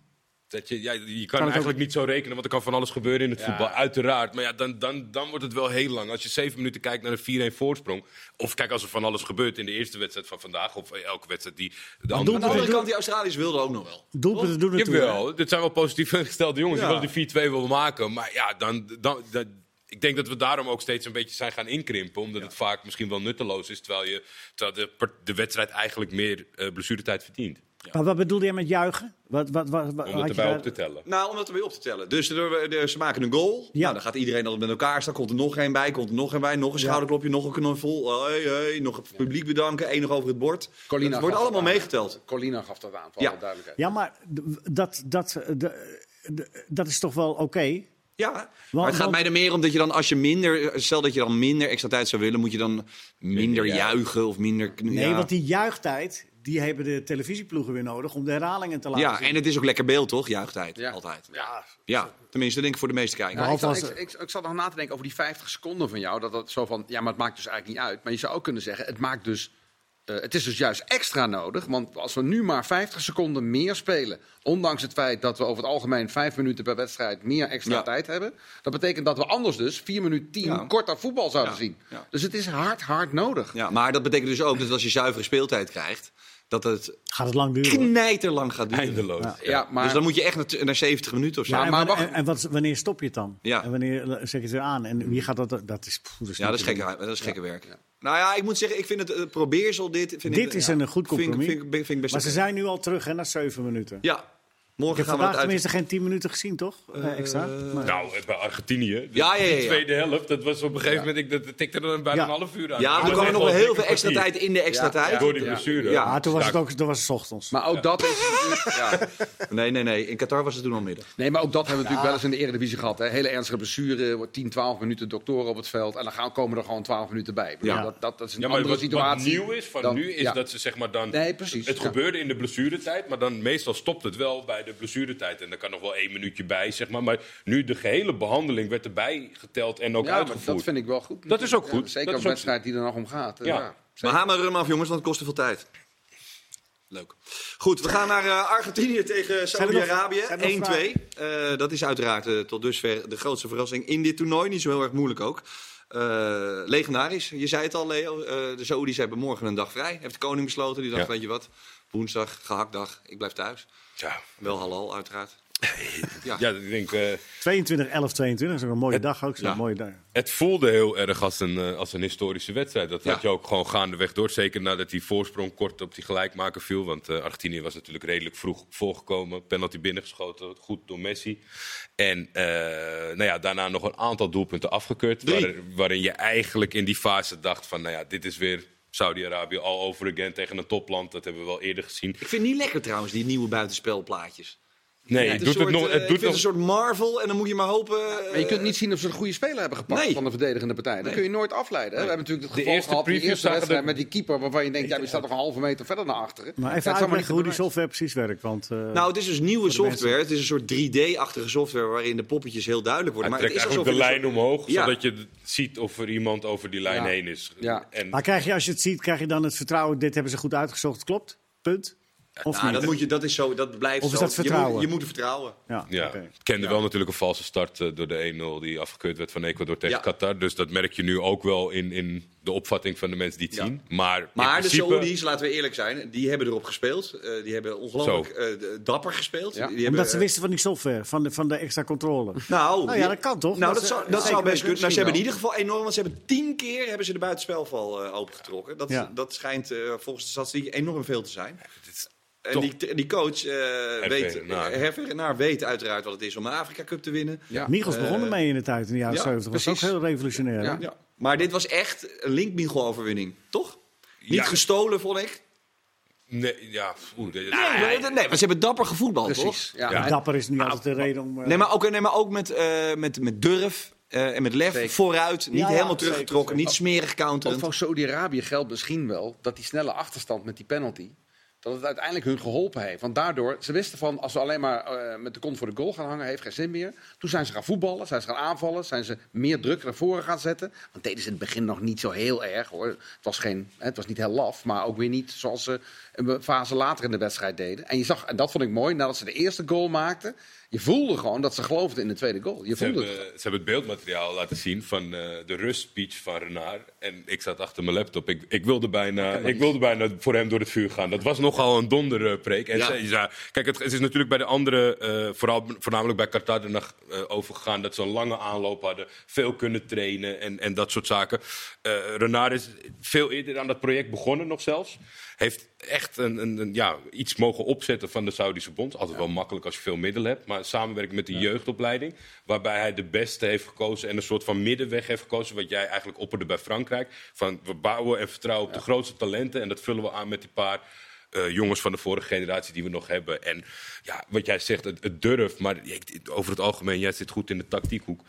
Dat je, ja, je kan het eigenlijk ook- niet zo rekenen, want er kan van alles gebeuren in het Ja. voetbal, uiteraard. Maar ja, dan, dan, dan wordt het wel heel lang. Als je zeven minuten kijkt naar een 4-1 voorsprong, of kijk als er van alles gebeurt in de eerste wedstrijd van vandaag, of elke wedstrijd die de andere Aan de andere kant, die Australiërs wilden ook nog wel. Doelpunten doen het? Jawel, dit zijn wel positief ingestelde jongens. Ja. Die willen die 4-2 willen maken. Maar ja, dan, dan, dan- ik denk dat we daarom ook steeds een beetje zijn gaan inkrimpen. Omdat het vaak misschien wel nutteloos is. Terwijl, je, terwijl de, de wedstrijd eigenlijk meer eh blessuretijd verdient. Maar wat bedoelde je met juichen? Wat, wat, wat, wat Om had het je erbij daar- op te tellen. Nou, om dat erbij op te tellen. Dus er, er- ze maken een goal. Ja. Nou, dan gaat iedereen altijd met elkaar staan. Komt er nog één bij, komt er nog één bij. Nog een schouderklopje, nog een kanoffel. Hey, hey, nog het publiek bedanken. Eén nog over het bord. Colina het wordt allemaal dat aan. meegeteld. Colina gaf dat aan, voor Ja. alle duidelijkheid. Ja, maar dat, dat, de- de- dat is toch wel oké? Ja, maar Want- het gaat want- mij er meer om dat je dan, als je minder, stel dat je dan minder extra tijd zou willen, moet je dan minder juichen. juichen of minder. Nee, ja. want die juichtijd, die hebben de televisieploegen weer nodig om de herhalingen te laten Ja, zien. en het is ook lekker beeld, toch? Juichtijd. Ja. Altijd. Ja, Ja, tenminste, denk ik voor de meeste kijkers. Nou, ik, zat, ik, ik, ik zat nog na te denken over die 50 seconden van jou. Dat dat zo van, ja, maar het maakt dus eigenlijk niet uit. Maar je zou ook kunnen zeggen, het maakt dus... eh, het is dus juist extra nodig. Want als we nu maar 50 seconden meer spelen... ondanks het feit dat we over het algemeen 5 minuten per wedstrijd... meer extra Ja. tijd hebben... dat betekent dat we anders dus 4 minuten 10 Ja. korter voetbal zouden Ja. zien. Ja. Dus het is hard, hard nodig. Ja, maar dat betekent dus ook dat als je zuivere speeltijd krijgt, dat het Gaat het lang duren? knijterlang gaat duren. Eindeloos. Ja. Ja, maar... Dus dan moet je echt naar, naar 70 minuten of zo. Ja, Ja, en, maar wan- wacht- en, en wat, wanneer stop je het dan? Ja. En wanneer eh, zet je het weer aan? En wie gaat dat... Dat is, pff, dat is, dat gekke, dat is gekke werk. Nou ja, ik moet zeggen, ik vind het uh, probeersel dit. Vind Dit ik, is ja, een goed compromis. Vind, vind Maar ze zijn nu al terug hè, na 7 minuten. Ja, Ik morgen heb gaan we vandaag het uit. tenminste geen 10 minuten gezien, toch? Eh, extra. Maar- Nou, eh, bij Argentinië. de- Ja, ja, ja, ja. tweede helft, dat was op een gegeven moment, ik, dat tikte er dan bijna Ja. een half uur aan. Ja, er was kwam echt nog heel veel extra tijd in de extra Ja, tijd. Door die blessure. Ja. Toen was het ook dat was 's ochtends. Maar ook dat is. Nee, nee, nee. In Qatar was het toen al middag. Nee, maar ook dat hebben we natuurlijk wel eens in de Eredivisie gehad. Hè. Hele ernstige blessure, wordt 10, 12 minuten doktoren op het veld. En dan gaan, komen er gewoon 12 minuten bij. Ik Ja. Dat, dat, dat is een Ja, maar andere wat, wat situatie. nieuw is van nu is dat ze zeg maar dan. Nee, precies. Het gebeurde in de blessuretijd, maar dan meestal stopt het wel bij de blessuretijd. En dan kan nog wel één minuutje bij, zeg maar. Maar nu de gehele behandeling werd erbij geteld en ook Ja, maar uitgevoerd. dat vind ik wel goed. Dat is ook Ja, goed. zeker Dat op is een ook- wedstrijd die er nog om gaat. Ja. Ja. Maar hamer hem af, jongens, want het kost te veel tijd. Leuk. Goed, we gaan naar eh, Argentinië tegen Saudi-Arabië. zijn er nog 1-2. Eh, dat is uiteraard eh, tot dusver de grootste verrassing in dit toernooi. Niet zo heel erg moeilijk ook. Eh, legendarisch. Je zei het al, Leo. Eh, de Saoedi's hebben morgen een dag vrij. Heeft de koning besloten. Die dacht, Ja. weet je wat, woensdag, gehaktdag, ik blijf thuis. Ja. Wel halal, uiteraard. ja, ik denk. eh, 22, 11, 22. Dat is ook een mooie dag ook. Ja. mooie dag. Het voelde heel erg als een, eh, als een historische wedstrijd. Dat Ja. had je ook gewoon gaandeweg door. Zeker nadat die voorsprong kort op die gelijkmaker viel. Want eh, Argentinië was natuurlijk redelijk vroeg voorgekomen. Penalty binnengeschoten, goed door Messi. En eh, nou ja, daarna nog een aantal doelpunten afgekeurd. Waarin je eigenlijk in die fase dacht van... nou ja, dit is weer Saudi-Arabië all over again tegen een topland. Dat hebben we wel eerder gezien. Ik vind het niet lekker trouwens, die nieuwe buitenspelplaatjes. Nee, Het doet een het soort, nog... eh, Het doet vind het nog een soort Marvel en dan moet je maar hopen... Maar je kunt niet zien of ze een goede speler hebben gepakt Nee. van de verdedigende partij. Dat kun je nooit afleiden. hè. We hebben natuurlijk het De geval gehad de previews eerste wedstrijd met die keeper... waarvan je denkt, ja, die staat nog een halve meter verder naar achteren. Maar even het is allemaal niet uitleggen hoe die software precies werkt. Want, eh, Nou, het is dus nieuwe software. Het is een soort 3D-achtige software waarin de poppetjes heel duidelijk worden. Hij Maar trekt het is alsof de lijn omhoog, Ja. zodat je ziet of er iemand over die lijn Ja. heen is. Maar krijg je, als je het ziet, krijg je dan het vertrouwen... dit hebben ze goed uitgezocht, klopt? Punt? Of Nou, dat, moet je, dat is zo, dat blijft Of is zo. dat vertrouwen? Je moet, je moet er vertrouwen. Ja, Ja, kende wel natuurlijk een valse start eh, door de 1-0 die afgekeurd werd van Ecuador tegen Ja. Qatar. Dus dat merk je nu ook wel in, in de opvatting van de mensen die het Ja. zien. Maar, in Maar de principe, Saoedi's, laten we eerlijk zijn, die hebben erop gespeeld. Eh, die hebben ongelooflijk eh, dapper gespeeld. Ja. Die hebben, Omdat ze wisten van die software, van de, van de extra controle. Nou, Nou ja, dat kan toch? Nou, Dat zou, dat zou best kunnen. Nou, ze hebben in ieder geval enorm, want ze hebben tien keer hebben ze de buitenspelval opengetrokken. Dat, Ja. dat schijnt volgens de statistiek enorm veel te zijn. En toch- die, die coach eh weet, Renard weet uiteraard wat het is om een Afrika Cup te winnen. Ja. Michels begon Eh, ermee in de tijd, in de jaren ja, 70. Dat was ook precies. heel revolutionair. Ja. Ja. Maar dit was echt een Link-Michel-overwinning, toch? Niet gestolen, vond ik. Nee, ja, Nee, nee, nee, maar ze hebben dapper gevoetbald, toch? Precies. Ja. Ja. Dapper is niet altijd de reden om... eh, Nee, maar ook, nee, maar ook met, eh, met, met durf eh, en met lef Zeker. vooruit. Niet Ja, helemaal teruggetrokken, zeker. niet smerig Ook counterend. voor Saudi-Arabië geldt misschien wel dat die snelle achterstand met die penalty... dat het uiteindelijk hun geholpen heeft. Want daardoor, ze wisten van, als we alleen maar eh, met de kont voor de goal gaan hangen, heeft geen zin meer. Toen zijn ze gaan voetballen, zijn ze gaan aanvallen, zijn ze meer druk naar voren gaan zetten. Want deden ze in het begin nog niet zo heel erg hoor. Het was, geen, het was niet heel laf, maar ook weer niet zoals ze een fase later in de wedstrijd deden. En je zag, en dat vond ik mooi, nadat ze de eerste goal maakten, je voelde gewoon dat ze geloofden in de tweede goal. Je Ze voelde hebben, het. ze hebben het beeldmateriaal laten zien van eh, de rustspeech van Renard. En ik zat achter mijn laptop. Ik, ik, wilde bijna, ik wilde bijna voor hem door het vuur gaan. Dat was nogal een donderpreek. En Ja. ze- ja, kijk, het, het is natuurlijk bij de andere, eh, vooral, voornamelijk bij Qatar, er nog eh, overgegaan dat ze een lange aanloop hadden. Veel kunnen trainen en, en dat soort zaken. Renard is veel eerder aan dat project begonnen nog zelfs. Heeft echt een, een, een, ja, iets mogen opzetten van de Saudische Bond. Altijd wel makkelijk als je veel middelen hebt. Maar samenwerken met de jeugdopleiding. Waarbij hij de beste heeft gekozen en een soort van middenweg heeft gekozen. Wat jij eigenlijk opperde bij Frankrijk. Van we bouwen en vertrouwen op de grootste talenten. En dat vullen we aan met die paar eh, jongens van de vorige generatie die we nog hebben. En ja, wat jij zegt, het, het durft. Maar over het algemeen, jij zit goed in de tactiekhoek.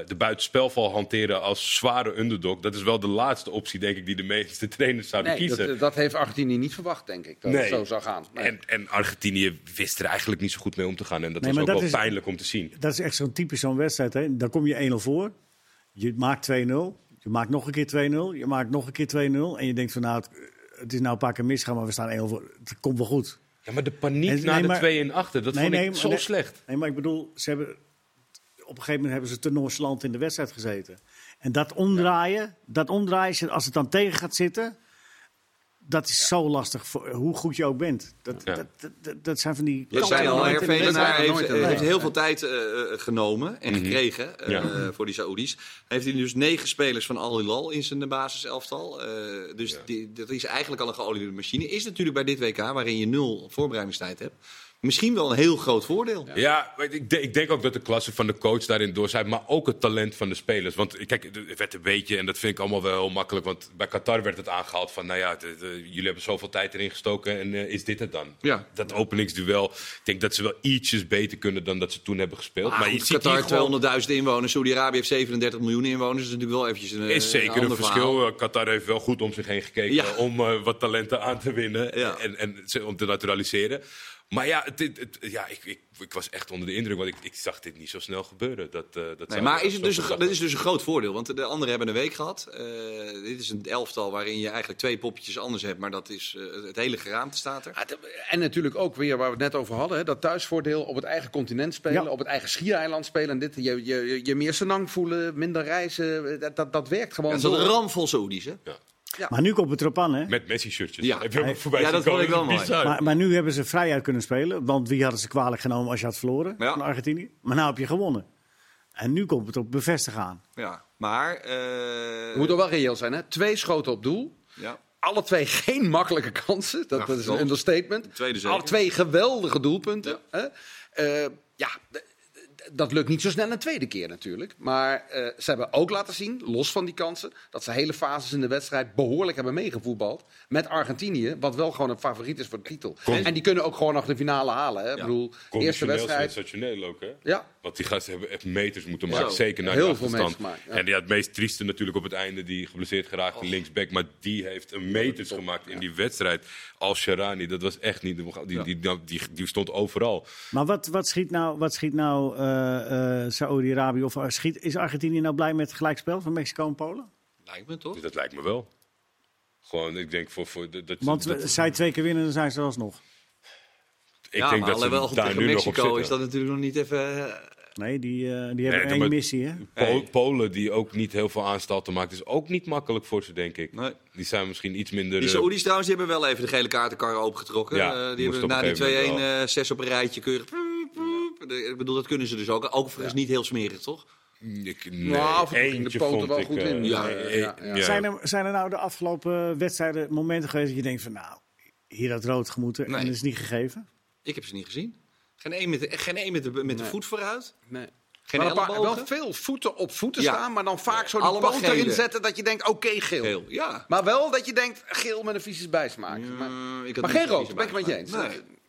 Eh, de buitenspelval hanteren als zware underdog. Dat is wel de laatste optie, denk ik, die de meeste trainers zouden Nee, kiezen. dat, dat heeft Argentinië niet verwacht, denk ik. Dat Nee. het zo zou gaan. Nee. En, en Argentinië wist er eigenlijk niet zo goed mee om te gaan. En dat Nee, was ook dat wel is- pijnlijk om te zien. Dat is echt zo'n typisch zo'n wedstrijd. Hè? Dan kom je 1-0 voor. Je maakt 2-0. Je maakt nog een keer 2-0. Je maakt nog een keer 2-0. En je denkt van nou, het, het is nou een paar keer misgaan, maar we staan 1-0 voor. Het komt wel goed. Ja, maar de paniek En- na nee, de maar- 2 en achter, dat Nee, vond ik zo nee. slecht. Nee, maar ik bedoel, ze hebben, op een gegeven moment hebben ze te nonchalant in de wedstrijd gezeten. En dat omdraaien, dat omdraaien, als het dan tegen gaat zitten, dat is zo lastig, voor, hoe goed je ook bent. Dat, Ja. dat, dat, dat, zijn van die... Je zei al, wedstrijd. Renard heeft, wedstrijd. heel veel tijd eh, eh, genomen en gekregen eh, Ja. voor die Saoedi's. Heeft hij dus negen spelers van Al Hilal in zijn basiselftal. Eh dus Ja. die, dat is eigenlijk al een geoliede machine. Is natuurlijk bij dit WK, waarin je nul voorbereidingstijd hebt, misschien wel een heel groot voordeel. Ja, ik, denk- ik denk ook dat de klasse van de coach daarin doorzet, maar ook het talent van de spelers. Want kijk, het werd een beetje, en dat vind ik allemaal wel heel makkelijk, want bij Qatar werd het aangehaald van, nou ja, de- de- jullie hebben zoveel tijd erin gestoken en eh, is dit het dan? Ja. Dat openingsduel, ik denk dat ze wel ietsjes beter kunnen dan dat ze toen hebben gespeeld. Maar maar je goed, ziet Qatar gewoon... 200.000 inwoners, Saudi-Arabië heeft 37 miljoen inwoners. Dat is natuurlijk wel eventjes een, is zeker een, ander verschil. verhaal. Eh, Qatar heeft wel goed om zich heen gekeken Ja. om eh, wat talenten aan te winnen Ja. en, en ze- om te naturaliseren. Maar ja, het, het- het- ja ik, ik, ik was echt onder de indruk, want ik, ik zag dit niet zo snel gebeuren. Dat, eh, dat Nee, maar is het dus, een- dat is dus een groot voordeel. Want de anderen hebben een week gehad. Eh, dit is een elftal waarin je eigenlijk twee poppetjes anders hebt. Maar dat is eh, het hele geraamte staat er. Ja, het- En natuurlijk ook weer waar we het net over hadden, hè, dat thuisvoordeel op het eigen continent spelen, Ja. op het eigen schiereiland spelen. En dit, je, je, je, meer senang voelen, minder reizen, dat, dat, dat werkt gewoon Het is een ramvol Saoedi's, hè? Maar nu komt het erop aan, hè? Met Messi-shirtjes. Ja. Heb je hem voorbij Ja, dat vond komen? ik wel mooi. Maar, maar nu hebben ze vrijuit kunnen spelen. Want wie hadden ze kwalijk genomen als je had verloren Ja. van Argentinië? Maar nu heb je gewonnen. En nu komt het op bevestigen aan. Ja. Maar... eh, We moeten wel reëel zijn, hè? Twee schoten op doel. ja. Alle twee geen makkelijke kansen. Dat, Ja, dat is een understatement. Alle twee geweldige doelpunten. Hè? Eh, ja, dat lukt niet zo snel een tweede keer natuurlijk. Maar eh, ze hebben ook laten zien, los van die kansen, dat ze hele fases in de wedstrijd behoorlijk hebben meegevoetbald. Met Argentinië, wat wel gewoon een favoriet is voor de titel. En die kunnen ook gewoon nog de finale halen. Hè? Ik bedoel, eerste wedstrijd. sensationeel ook, hè? Ja, Want die gasten hebben echt meters moeten Ja. maken. Zeker naar Heel de veel achterstand. meters gemaakt, ja. En ja, het meest trieste natuurlijk op het einde, die geblesseerd geraakte linksback. Maar die heeft een meters gemaakt in die wedstrijd. Als Sharani, dat was echt niet... Die, die, die, die, die stond overal. Maar wat, wat schiet nou, wat schiet nou eh, Saoedi-Arabië? Of eh, schiet, is Argentinië nou blij met het gelijkspel van Mexico en Polen? Lijkt me toch? Dat lijkt me wel. Gewoon, ik denk voor... voor dat, dat- Want dat- zij twee keer winnen, dan zijn ze er alsnog. ik ja, denk maar dat alhoewel tegen nu nog op Mexico is dat natuurlijk nog niet even... eh, Nee, die, eh, die hebben Nee, één maar- missie, hè? Polen, die ook niet heel veel aanstalten maakt, is ook niet makkelijk voor ze, denk ik. Nee. Die zijn misschien iets minder... Die eh, Saoedi's trouwens, die hebben wel even de gele kaartenkar opengetrokken. Ja, Eh, die hebben na die 2-1 gegeven moment eh, zes op een rijtje keurig... Ik bedoel, dat kunnen ze dus ook. Overigens niet heel smerig, toch? Ik, nee, Nou, af en de poten wel ik, goed eh, in. Ja, eh, ja, ja. ja. Zijn, er, zijn er nou de afgelopen wedstrijden momenten geweest dat je denkt van... nou, hier had rood gemoeten en Nee. dat is niet gegeven? Ik heb ze niet gezien. Geen één met de, geen één met de, met de voet vooruit. Nee. Geen Maar paar- wel veel voeten op voeten Ja. staan, maar dan vaak zo die Allemaal poot erin zetten dat je denkt, oké, geel. Geel, ja. Maar wel dat je denkt, geel met een vieze bijsmaak. Ja, maar ik had maar geen rood, ben ik met je eens.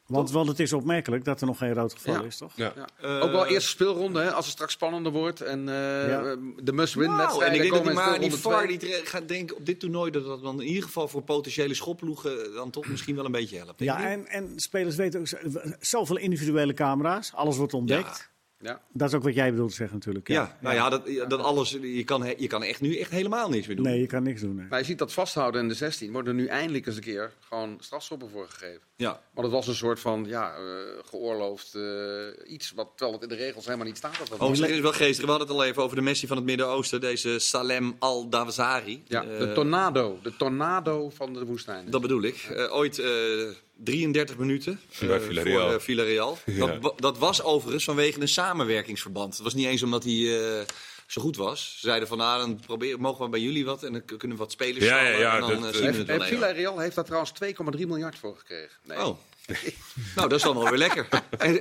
Want, want het is opmerkelijk dat er nog geen rood geval Ja. is, toch? Ja. Ja. Eh, ook wel eerste speelronde, hè, als het straks spannender wordt. En eh, Ja. de must-win Nou, en ik denk dat die, maar die VAR die gaat denken op dit toernooi dat dat dan in ieder geval voor potentiële schopploegen dan toch misschien wel een beetje helpt. Ja, en, en spelers weten ook zo- zoveel individuele camera's. Alles wordt ontdekt. Ja. Dat is ook wat jij bedoelt zeggen natuurlijk. ja, nou ja, dat, ja, dat alles, je kan, je kan echt nu echt helemaal niks meer doen. Nee, je kan niks doen. nee. Maar je ziet dat vasthouden in de 16. Worden er nu eindelijk eens een keer gewoon strafschoppen voor gegeven. Ja. Maar dat was een soort van ja, eh, geoorloofd eh, iets. Wat, terwijl het in de regels helemaal niet staat. Dat dat Overigens is het wel geestig. We hadden het al even over de Messi van het Midden-Oosten. Deze Salem al-Dawazari. ja, Eh, de tornado. De tornado van de woestijn. Dat bedoel ik. Eh, ooit eh, 33 minuten eh, Bij Villarreal. voor eh, Villarreal. Ja. Dat, dat was overigens vanwege een samenwerkingsverband. Het was niet eens omdat hij eh, zo goed was. Ze zeiden van, nou, dan proberen, mogen we bij jullie wat en dan kunnen we wat spelers Ja, ja, stallen ja, en dan dat, zien we Heeft, het wel. Villarreal heeft daar trouwens 2,3 miljard voor gekregen. Nee. Oh. nou, dat is dan wel weer lekker. En,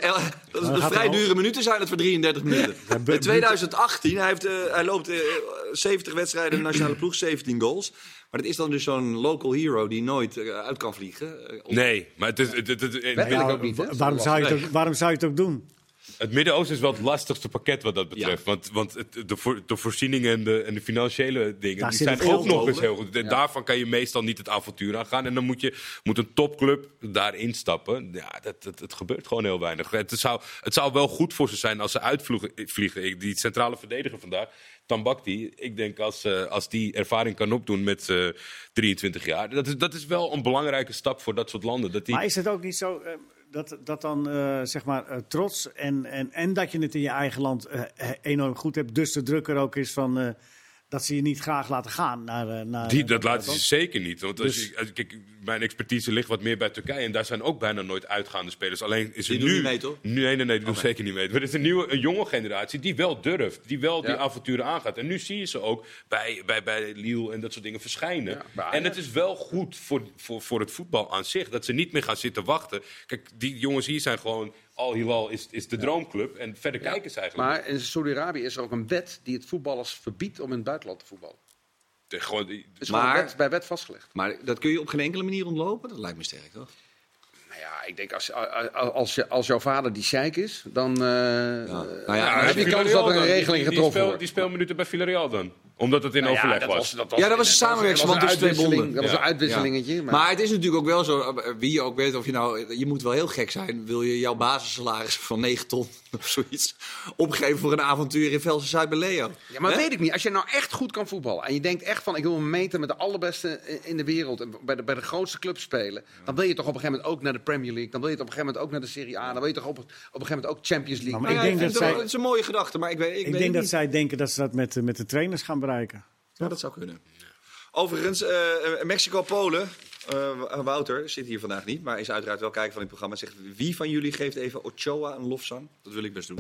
dat is, gaat vrij al- dure minuten zijn het voor 33 minuten. In 2018, hij, heeft, eh, hij loopt eh, 70 wedstrijden in de nationale ploeg, 17 goals. Maar dat is dan dus zo'n local hero die nooit eh, uit kan vliegen. Eh, Nee, maar het, is, het, het, het, het, Weet ik ook niet. hè? Waarom, zou je het ook, waarom zou je het ook doen? het Midden-Oosten is wel het lastigste pakket wat dat betreft. Want, want het, de, voor, de voorzieningen en de, en de financiële dingen Daar die zijn het ook nog eens heel goed. En Daarvan kan je meestal niet het avontuur aangaan. En dan moet, je, moet een topclub daarin stappen. Ja, dat, dat, het gebeurt gewoon heel weinig. Het zou, het zou wel goed voor ze zijn als ze uitvliegen. Die centrale verdediger vandaag, Tambakti. Ik denk als, eh, als die ervaring kan opdoen met eh 23 jaar. Dat is, dat is wel een belangrijke stap voor dat soort landen. Dat die, Maar is het ook niet zo eh, dat, dat dan eh, zeg maar eh, trots en, en, en dat je het in je eigen land eh, eh, enorm goed hebt, dus de druk er ook is van eh, dat ze je niet graag laten gaan naar. eh, naar Die, naar dat laten ze zeker niet. Want als Dus- je, als- kijk, mijn expertise ligt wat meer bij Turkije. En daar zijn ook bijna nooit uitgaande spelers. Alleen is er Die doen nu. niet mee, toch? Nu, nee, nee, nee, die doen zeker niet mee. Maar er is een nieuwe, een jonge generatie die wel durft. Die wel die avonturen aangaat. En nu zie je ze ook bij, bij, bij Lille en dat soort dingen verschijnen. Ja, en het is wel goed voor, voor, voor het voetbal aan zich. Dat ze niet meer gaan zitten wachten. Kijk, die jongens hier zijn gewoon. Al Hilal is, is de droomclub. En verder kijken ze eigenlijk. Maar in Saudi-Arabië is er ook een wet die het voetballers verbiedt om in het buitenland te voetballen. niet. Gewoon, die- Het is Maar- gewoon wet, bij wet vastgelegd. Maar dat kun je op geen enkele manier ontlopen? Dat lijkt me sterk, toch? Nou ja, ik denk als, als, je, als jouw vader die sheik is, dan eh, Nou ja, ja, heb je kans dat er een regeling Die- getroffen die, speel, wordt. die speelminuten bij Villarreal dan? Omdat het in Nou ja, overleg dat was. was, dat Ja, dat was een samenwerkingsverband dat was tussen twee uitwisseling- bonden. Dat was Ja. een uitwisselingetje. Maar, Maar het is natuurlijk ook wel zo, eh, wie je ook weet, of je nou, je moet wel heel gek zijn. Wil je jouw basissalaris van 9 ton of zoiets opgeven voor een avontuur in Velsen Zuid bij Leo? ja, maar Hè? weet ik niet. Als je nou echt goed kan voetballen en je denkt echt van ik wil me meten met de allerbeste in de wereld en bij de, bij de grootste clubs spelen, dan wil je toch op een gegeven moment ook naar de Premier League. Dan wil je toch op een gegeven moment ook naar de Serie A. Dan wil je toch op, op een gegeven moment ook Champions League. Nou, maar ik ja, denk dat zij- Het is een mooie gedachte, maar ik weet, ik Ik weet denk dat zij denken dat ze dat met, met de trainers gaan bereiken. Ja, dat zou kunnen. Overigens, eh, Mexico-Polen. eh, Wouter zit hier vandaag niet, maar is uiteraard wel kijken van dit programma. Zegt wie van jullie geeft even Ochoa een lofzang? Dat wil ik best doen.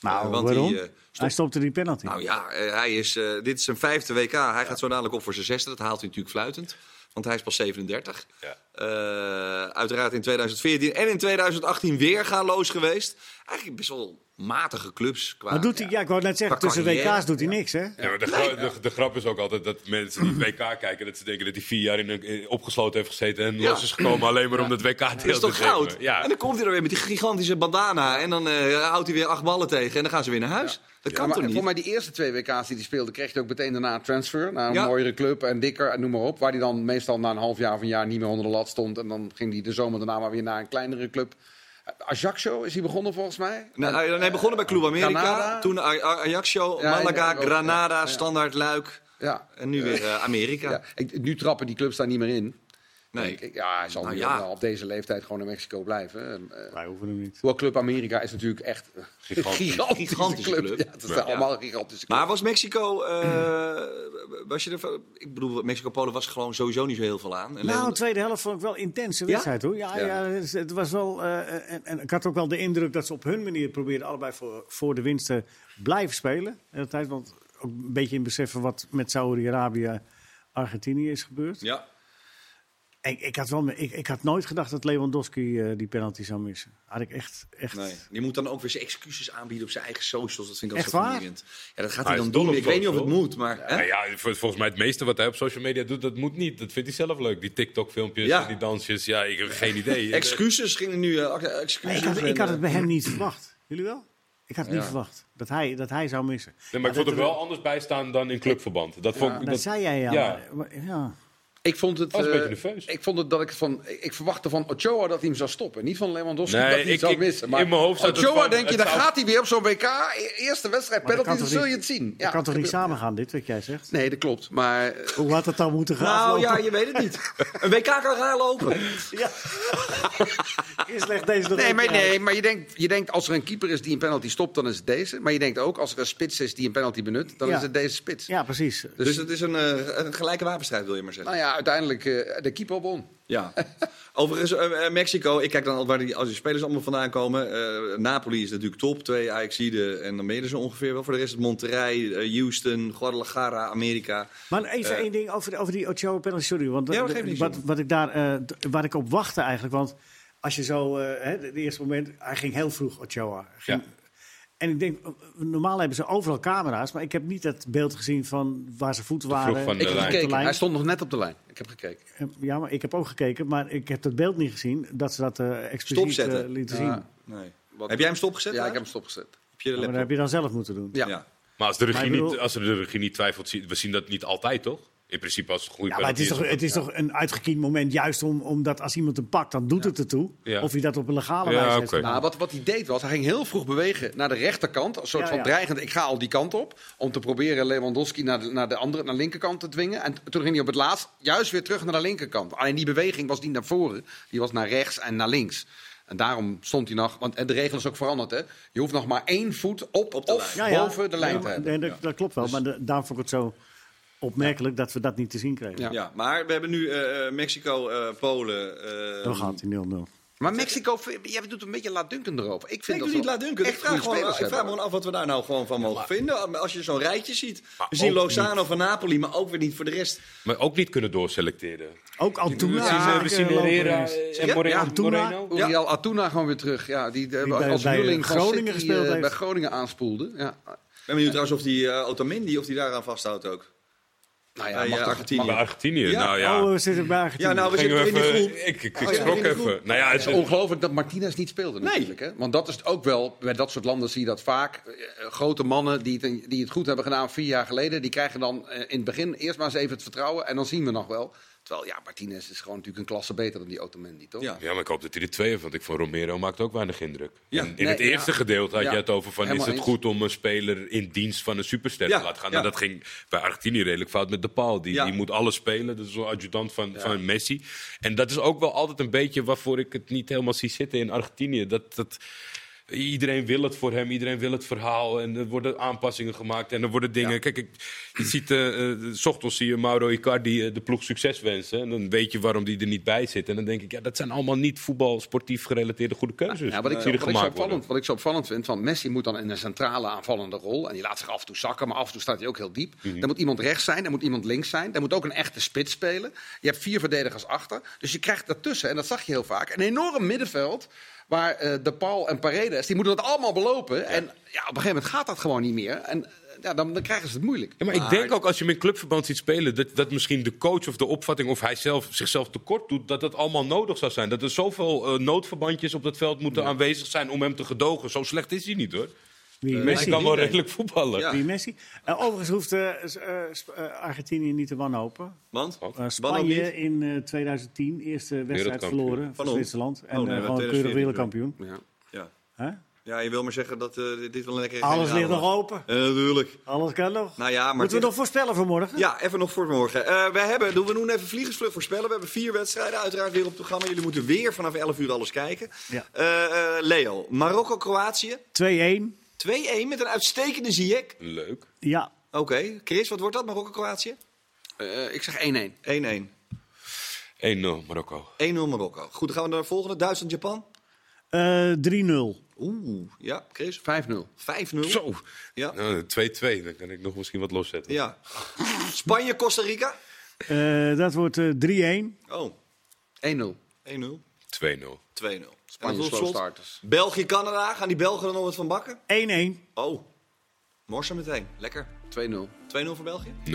Nou, Eh, want waarom? die, eh, Hij stopt- stopte die penalty. Nou ja, eh, hij is, eh, dit is zijn vijfde WK. Hij gaat zo dadelijk op voor zijn zesde. Dat haalt hij natuurlijk fluitend. Want hij is pas 37. Ja. Eh, uiteraard in 2014 en in 2018 weer gaanloos geweest. Eigenlijk best wel matige clubs. Qua, maar doet hij, ja, ik wou net zeggen, tussen carrière. WK's doet hij niks, hè? Ja, maar de, gra- de, de grap is ook altijd dat mensen die WK kijken, dat ze denken dat hij vier jaar in een, in- opgesloten heeft gezeten en Ja. los is gekomen alleen maar om dat WK deel Dat is te toch goud? Ja. En dan komt hij er weer met die gigantische bandana. En dan eh, houdt hij weer acht ballen tegen. En dan gaan ze weer naar huis. Dat Ja, kan maar toch niet? Voor mij die eerste twee WK's die hij speelde, kreeg hij ook meteen daarna een transfer naar een Ja. mooiere club en dikker en noem maar op. Waar hij dan meestal na een half jaar of een jaar niet meer onder de lat stond. En dan ging hij de zomer daarna maar weer naar een kleinere club. Ajaccio is hij begonnen volgens mij. Nou, hij, hij begon bij Club America. Granada. Toen Ajaccio, Ja, Malaga, Granada, ja, ja. Standaard Luik. Ja. En nu weer eh, Amerika. Ja, ik, nu trappen die clubs daar niet meer in. Nee. Ja, hij zal Nou ja. op deze leeftijd gewoon in Mexico blijven. Eh, Wij hoeven hem niet. Hoewel Club Amerika is natuurlijk echt een Gigantisch. gigantische, Gigantische club. club. Ja, het zijn Ja. allemaal gigantische clubs. Maar was Mexico, eh, was je er, ik bedoel, Mexico-Polen was gewoon sowieso niet zo heel veel aan. En Nou, de tweede helft vond ik wel intense Ja? wedstrijd hoor. Ja, Ja. ja. het- was wel. eh, en, en ik had ook wel de indruk dat ze op hun manier probeerden allebei voor, voor de winst te blijven spelen. De hele tijd, want ook een beetje in beseffen wat met Saudi-Arabië, Argentinië is gebeurd. ja. Ik, ik, had wel, ik, ik had nooit gedacht dat Lewandowski eh, die penalty zou missen. Had ik echt... echt Nee, die moet dan ook weer zijn excuses aanbieden op zijn eigen socials. Dat vind ik Echt altijd zo vermoeiend. Ja, dat gaat Hij dan dol doen. op Ik weet niet of het moet, maar... hè? Nou ja, vol- volgens mij het meeste wat hij op social media doet, dat moet niet. Dat vindt hij zelf leuk. Die TikTok-filmpjes, Ja. die dansjes. Ja, ik heb geen idee. Excuses gingen nu... eh, excuses ik, had, en, ik had het bij hem niet verwacht. Jullie wel? Ik had het niet Ja. verwacht dat hij, dat hij zou missen. Nee, maar ik Ja, vond er wel anders bij staan dan in clubverband. Dat vond ik... Dat Dat, zei jij ja. ja. maar- ja. Ik vond het. Was een eh, beetje nerveus. Ik vond het dat ik van. Ik verwachtte van Ochoa dat hij hem zou stoppen. Niet van Lewandowski Nee, dat hij ik- zou ik- missen. in Maar mijn hoofd zat het Ochoa van, denk je, dan zou- gaat hij weer op zo'n WK. E- Eerste wedstrijd penalty, dan zul je het zien. Dat kan toch niet samen gaan, dit wat jij zegt? Nee, dat klopt. Maar Hoe had het dan moeten gaan? Nou ja, je weet het niet. Een WK kan raar lopen. Ja. Eerst legt deze nog Nee, maar, nee, maar je, denkt, je denkt als er een keeper is die een penalty stopt, dan is het deze. Maar je denkt ook als er een spits is die een penalty benut, dan Ja. is het deze spits. Ja, precies. Dus het is een, eh, een gelijke wapenstrijd, wil je maar zeggen. Nou ja, uiteindelijk eh, de keeper won. Ja. Overigens, eh, eh, Mexico, ik kijk dan al waar die, als die spelers allemaal vandaan komen. Eh, Napoli is natuurlijk top, twee Ajaxide en dan ben je er zo ongeveer wel. Voor de rest is het Monterrey, Houston, Guadalajara, Amerika. Maar even één ding over, over die Ochoa penalty. Sorry, want Ja, de- wat, wat ik daar, eh, waar ik op wachtte eigenlijk, want als je zo, eh, hè, de eerste moment, hij ging heel vroeg Ochoa. Ging- Ja. En ik denk, normaal hebben ze overal camera's, maar ik heb niet het beeld gezien van waar voeten vroeg waren. Ik heb lijn. gekeken. lijn. Hij stond nog net op de lijn. Ik heb gekeken. Eh, Ja, maar ik heb ook gekeken, maar ik heb het beeld niet gezien dat ze dat eh expliciet eh, lieten Ja. zien. Nee. Wat- Heb jij hem stopgezet? Ja, ik heb hem stopgezet. Op je Ja, maar dat heb je dan zelf moeten doen. Ja. Ja. Maar als de, regie Maar ik bedoel- niet, als de regie niet twijfelt, we zien dat niet altijd, toch? In principe als het een goede Ja, maar het is, toch, het is toch een uitgekiend moment, juist om, omdat als iemand hem pakt, dan doet het ertoe. Ja. Of hij dat op een legale Ja, wijze gedaan. Nou, wat, wat hij deed was, hij ging heel vroeg bewegen naar de rechterkant. Een soort Ja, van ja. dreigend, ik ga al die kant op. Om te proberen Lewandowski naar de, naar de andere, naar de linkerkant te dwingen. En toen ging hij op het laatst juist weer terug naar de linkerkant. Alleen die beweging was niet naar voren. Die was naar rechts en naar links. En daarom stond hij nog, want en de regel is ook veranderd. Hè? Je hoeft nog maar één voet op, Op de of lijn. Ja, ja. boven de lijn te hebben. nee, dat, dat klopt wel, maar de, daarom vond ik het zo opmerkelijk dat we dat niet te zien kregen. Ja. Ja, maar we hebben nu eh, Mexico, eh, Polen. eh, Dan gaat hij 0-0. Maar Mexico, jij doet een beetje laatdunken erover. Ik Ik vind doe dat niet. Ik vraag, gewoon, ik vraag me gewoon af wat we daar nou gewoon van mogen vinden. Als je zo'n rijtje ziet. We zien Lozano van Napoli, maar ook weer niet voor de rest. Maar ook niet kunnen doorselecteren. Ook Altuna. eh, we zien Herrera en Ja, Moreno. ja, Altuna. Ja. Uriel gewoon weer terug. Ja, die, eh, bij- als huurling Groningen gespeeld eh, heeft. bij Groningen aanspoelde. Ja. Ik ben benieuwd trouwens of die eh Otamendi of die daaraan vasthoudt ook. Nou ja, Bij, mag Argentinië. Bij Argentinië, Ja. nou ja. Oh, we zitten bij Argentinië. Ja, nou, we Gingen zitten we in die groep. Ik, ik Oh, schrok even. groep. Nou ja, Het het, is ongelooflijk dat Martinez niet speelde Nee. natuurlijk. Hè? Want dat is ook wel, bij dat soort landen zie je dat vaak. Eh, grote mannen die het, die het goed hebben gedaan vier jaar geleden... die krijgen dan eh, in het begin eerst maar eens even het vertrouwen... en dan zien we nog wel. Terwijl, ja, Martinez is gewoon natuurlijk een klasse beter dan die Otamendi, toch? Ja. Ja, maar ik hoop dat hij er twee heeft, want ik vond Romero maakt ook weinig indruk. Ja. En in Nee, het eerste ja. gedeelte had Ja. je het over van, is het eens. goed om een speler in dienst van een superster Ja, te laten gaan? ja. En dat ging bij Argentinië redelijk fout met de paal. Die, Ja. die moet alles spelen, dat is een adjudant van, van Messi. En dat is ook wel altijd een beetje waarvoor ik het niet helemaal zie zitten in Argentinië. Dat... dat Iedereen wil het voor hem, iedereen wil het verhaal. En er worden aanpassingen gemaakt en er worden dingen. Kijk, ik, je ziet, eh eh, s ochtends zie je Mauro Icardi eh, de ploeg succes wensen. En dan weet je waarom die er niet bij zit. En dan denk ik, ja, dat zijn allemaal niet voetbal, sportief gerelateerde goede keuzes. Ja, wat, ik, die wat, ik zo opvallend, wat ik zo opvallend vind, van Messi moet dan in een centrale aanvallende rol. En die laat zich af en toe zakken, maar af en toe staat hij ook heel diep. Mhm. Dan moet iemand rechts zijn, dan moet iemand links zijn. Dan moet ook een echte spits spelen. Je hebt vier verdedigers achter. Dus je krijgt daartussen, en dat zag je heel vaak, een enorm middenveld. Waar eh, De Paul en Paredes, die moeten dat allemaal belopen. En ja, op een gegeven moment gaat dat gewoon niet meer. En eh, ja, dan, dan krijgen ze het moeilijk. Ja, maar ik denk ook als je hem in clubverband ziet spelen, dat, dat misschien de coach of de opvatting of hij zelf zichzelf tekort doet, dat dat allemaal nodig zou zijn. Dat er zoveel eh, noodverbandjes op dat veld moeten aanwezig zijn om hem te gedogen. Zo slecht is hij niet hoor. Wie, Messi Messi? kan wel redelijk voetballen. Ja. Wie Messi? Eh, overigens hoeft eh, eh, eh, Argentinië niet te wanhopen. Want? Eh, Spanje in eh, 2010, eerste wedstrijd verloren van? Zwitserland. En Oh, nee, eh, we gewoon 2014 keurig wereldkampioen. Ja. Ja. Hè? ja, je wil maar zeggen dat eh, dit wel een lekkere Alles ligt nog open. Eh, natuurlijk. Alles kan nog. Nou ja, maar Moeten we nog voorspellen voor morgen? Ja, even nog voor morgen. Eh we hebben, doen we nu even vliegensvlug voorspellen. We hebben vier wedstrijden uiteraard weer op het programma. Jullie moeten weer vanaf 11 uur alles kijken. Ja. Eh, eh, Leo, Marokko-Kroatië. 2-1. 2-1 met een uitstekende Ziyech. Leuk. Ja. Oké, Chris, wat wordt dat? Marokko-Kroatië? 1-1. Eh, ik zeg 1-1. 1-0 Marokko. 1-0 Marokko. Goed, dan gaan we naar de volgende. Duitsland-Japan. Eh 3-0. Oeh, ja, Chris. 5-0. 5-0. Zo. Ja. Nou, 2-2, dan kan ik nog misschien wat loszetten. ja. Spanje-Costa Rica. Eh, dat wordt eh 3-1. Oh, 1-0. 1-0. 2-0. 2-0. Spanje slow slot, starters. België-Canada. Gaan die Belgen er nog wat van bakken? 1-1. Oh, morsen meteen. Lekker. 2-0. 2-0 voor België? 0-1.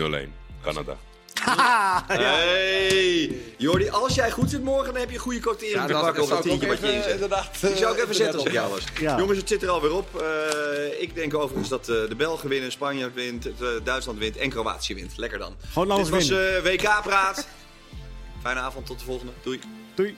Canada. Hey, Jordi, als jij goed zit morgen, dan heb je een goede quotering Ja, te dat- pakken op dat dat zou ik tientje ook wat je even, inzet. Die zou ik eh, even zetten als ik net jou was. Ja. Jongens, het zit er alweer op. Eh, ik denk overigens dat eh, de Belgen winnen, Spanje wint, eh, Duitsland wint en Kroatië wint. Lekker dan. Gewoon Dit was eh, WK-praat. Fijne avond, tot de volgende. Doei. Doei.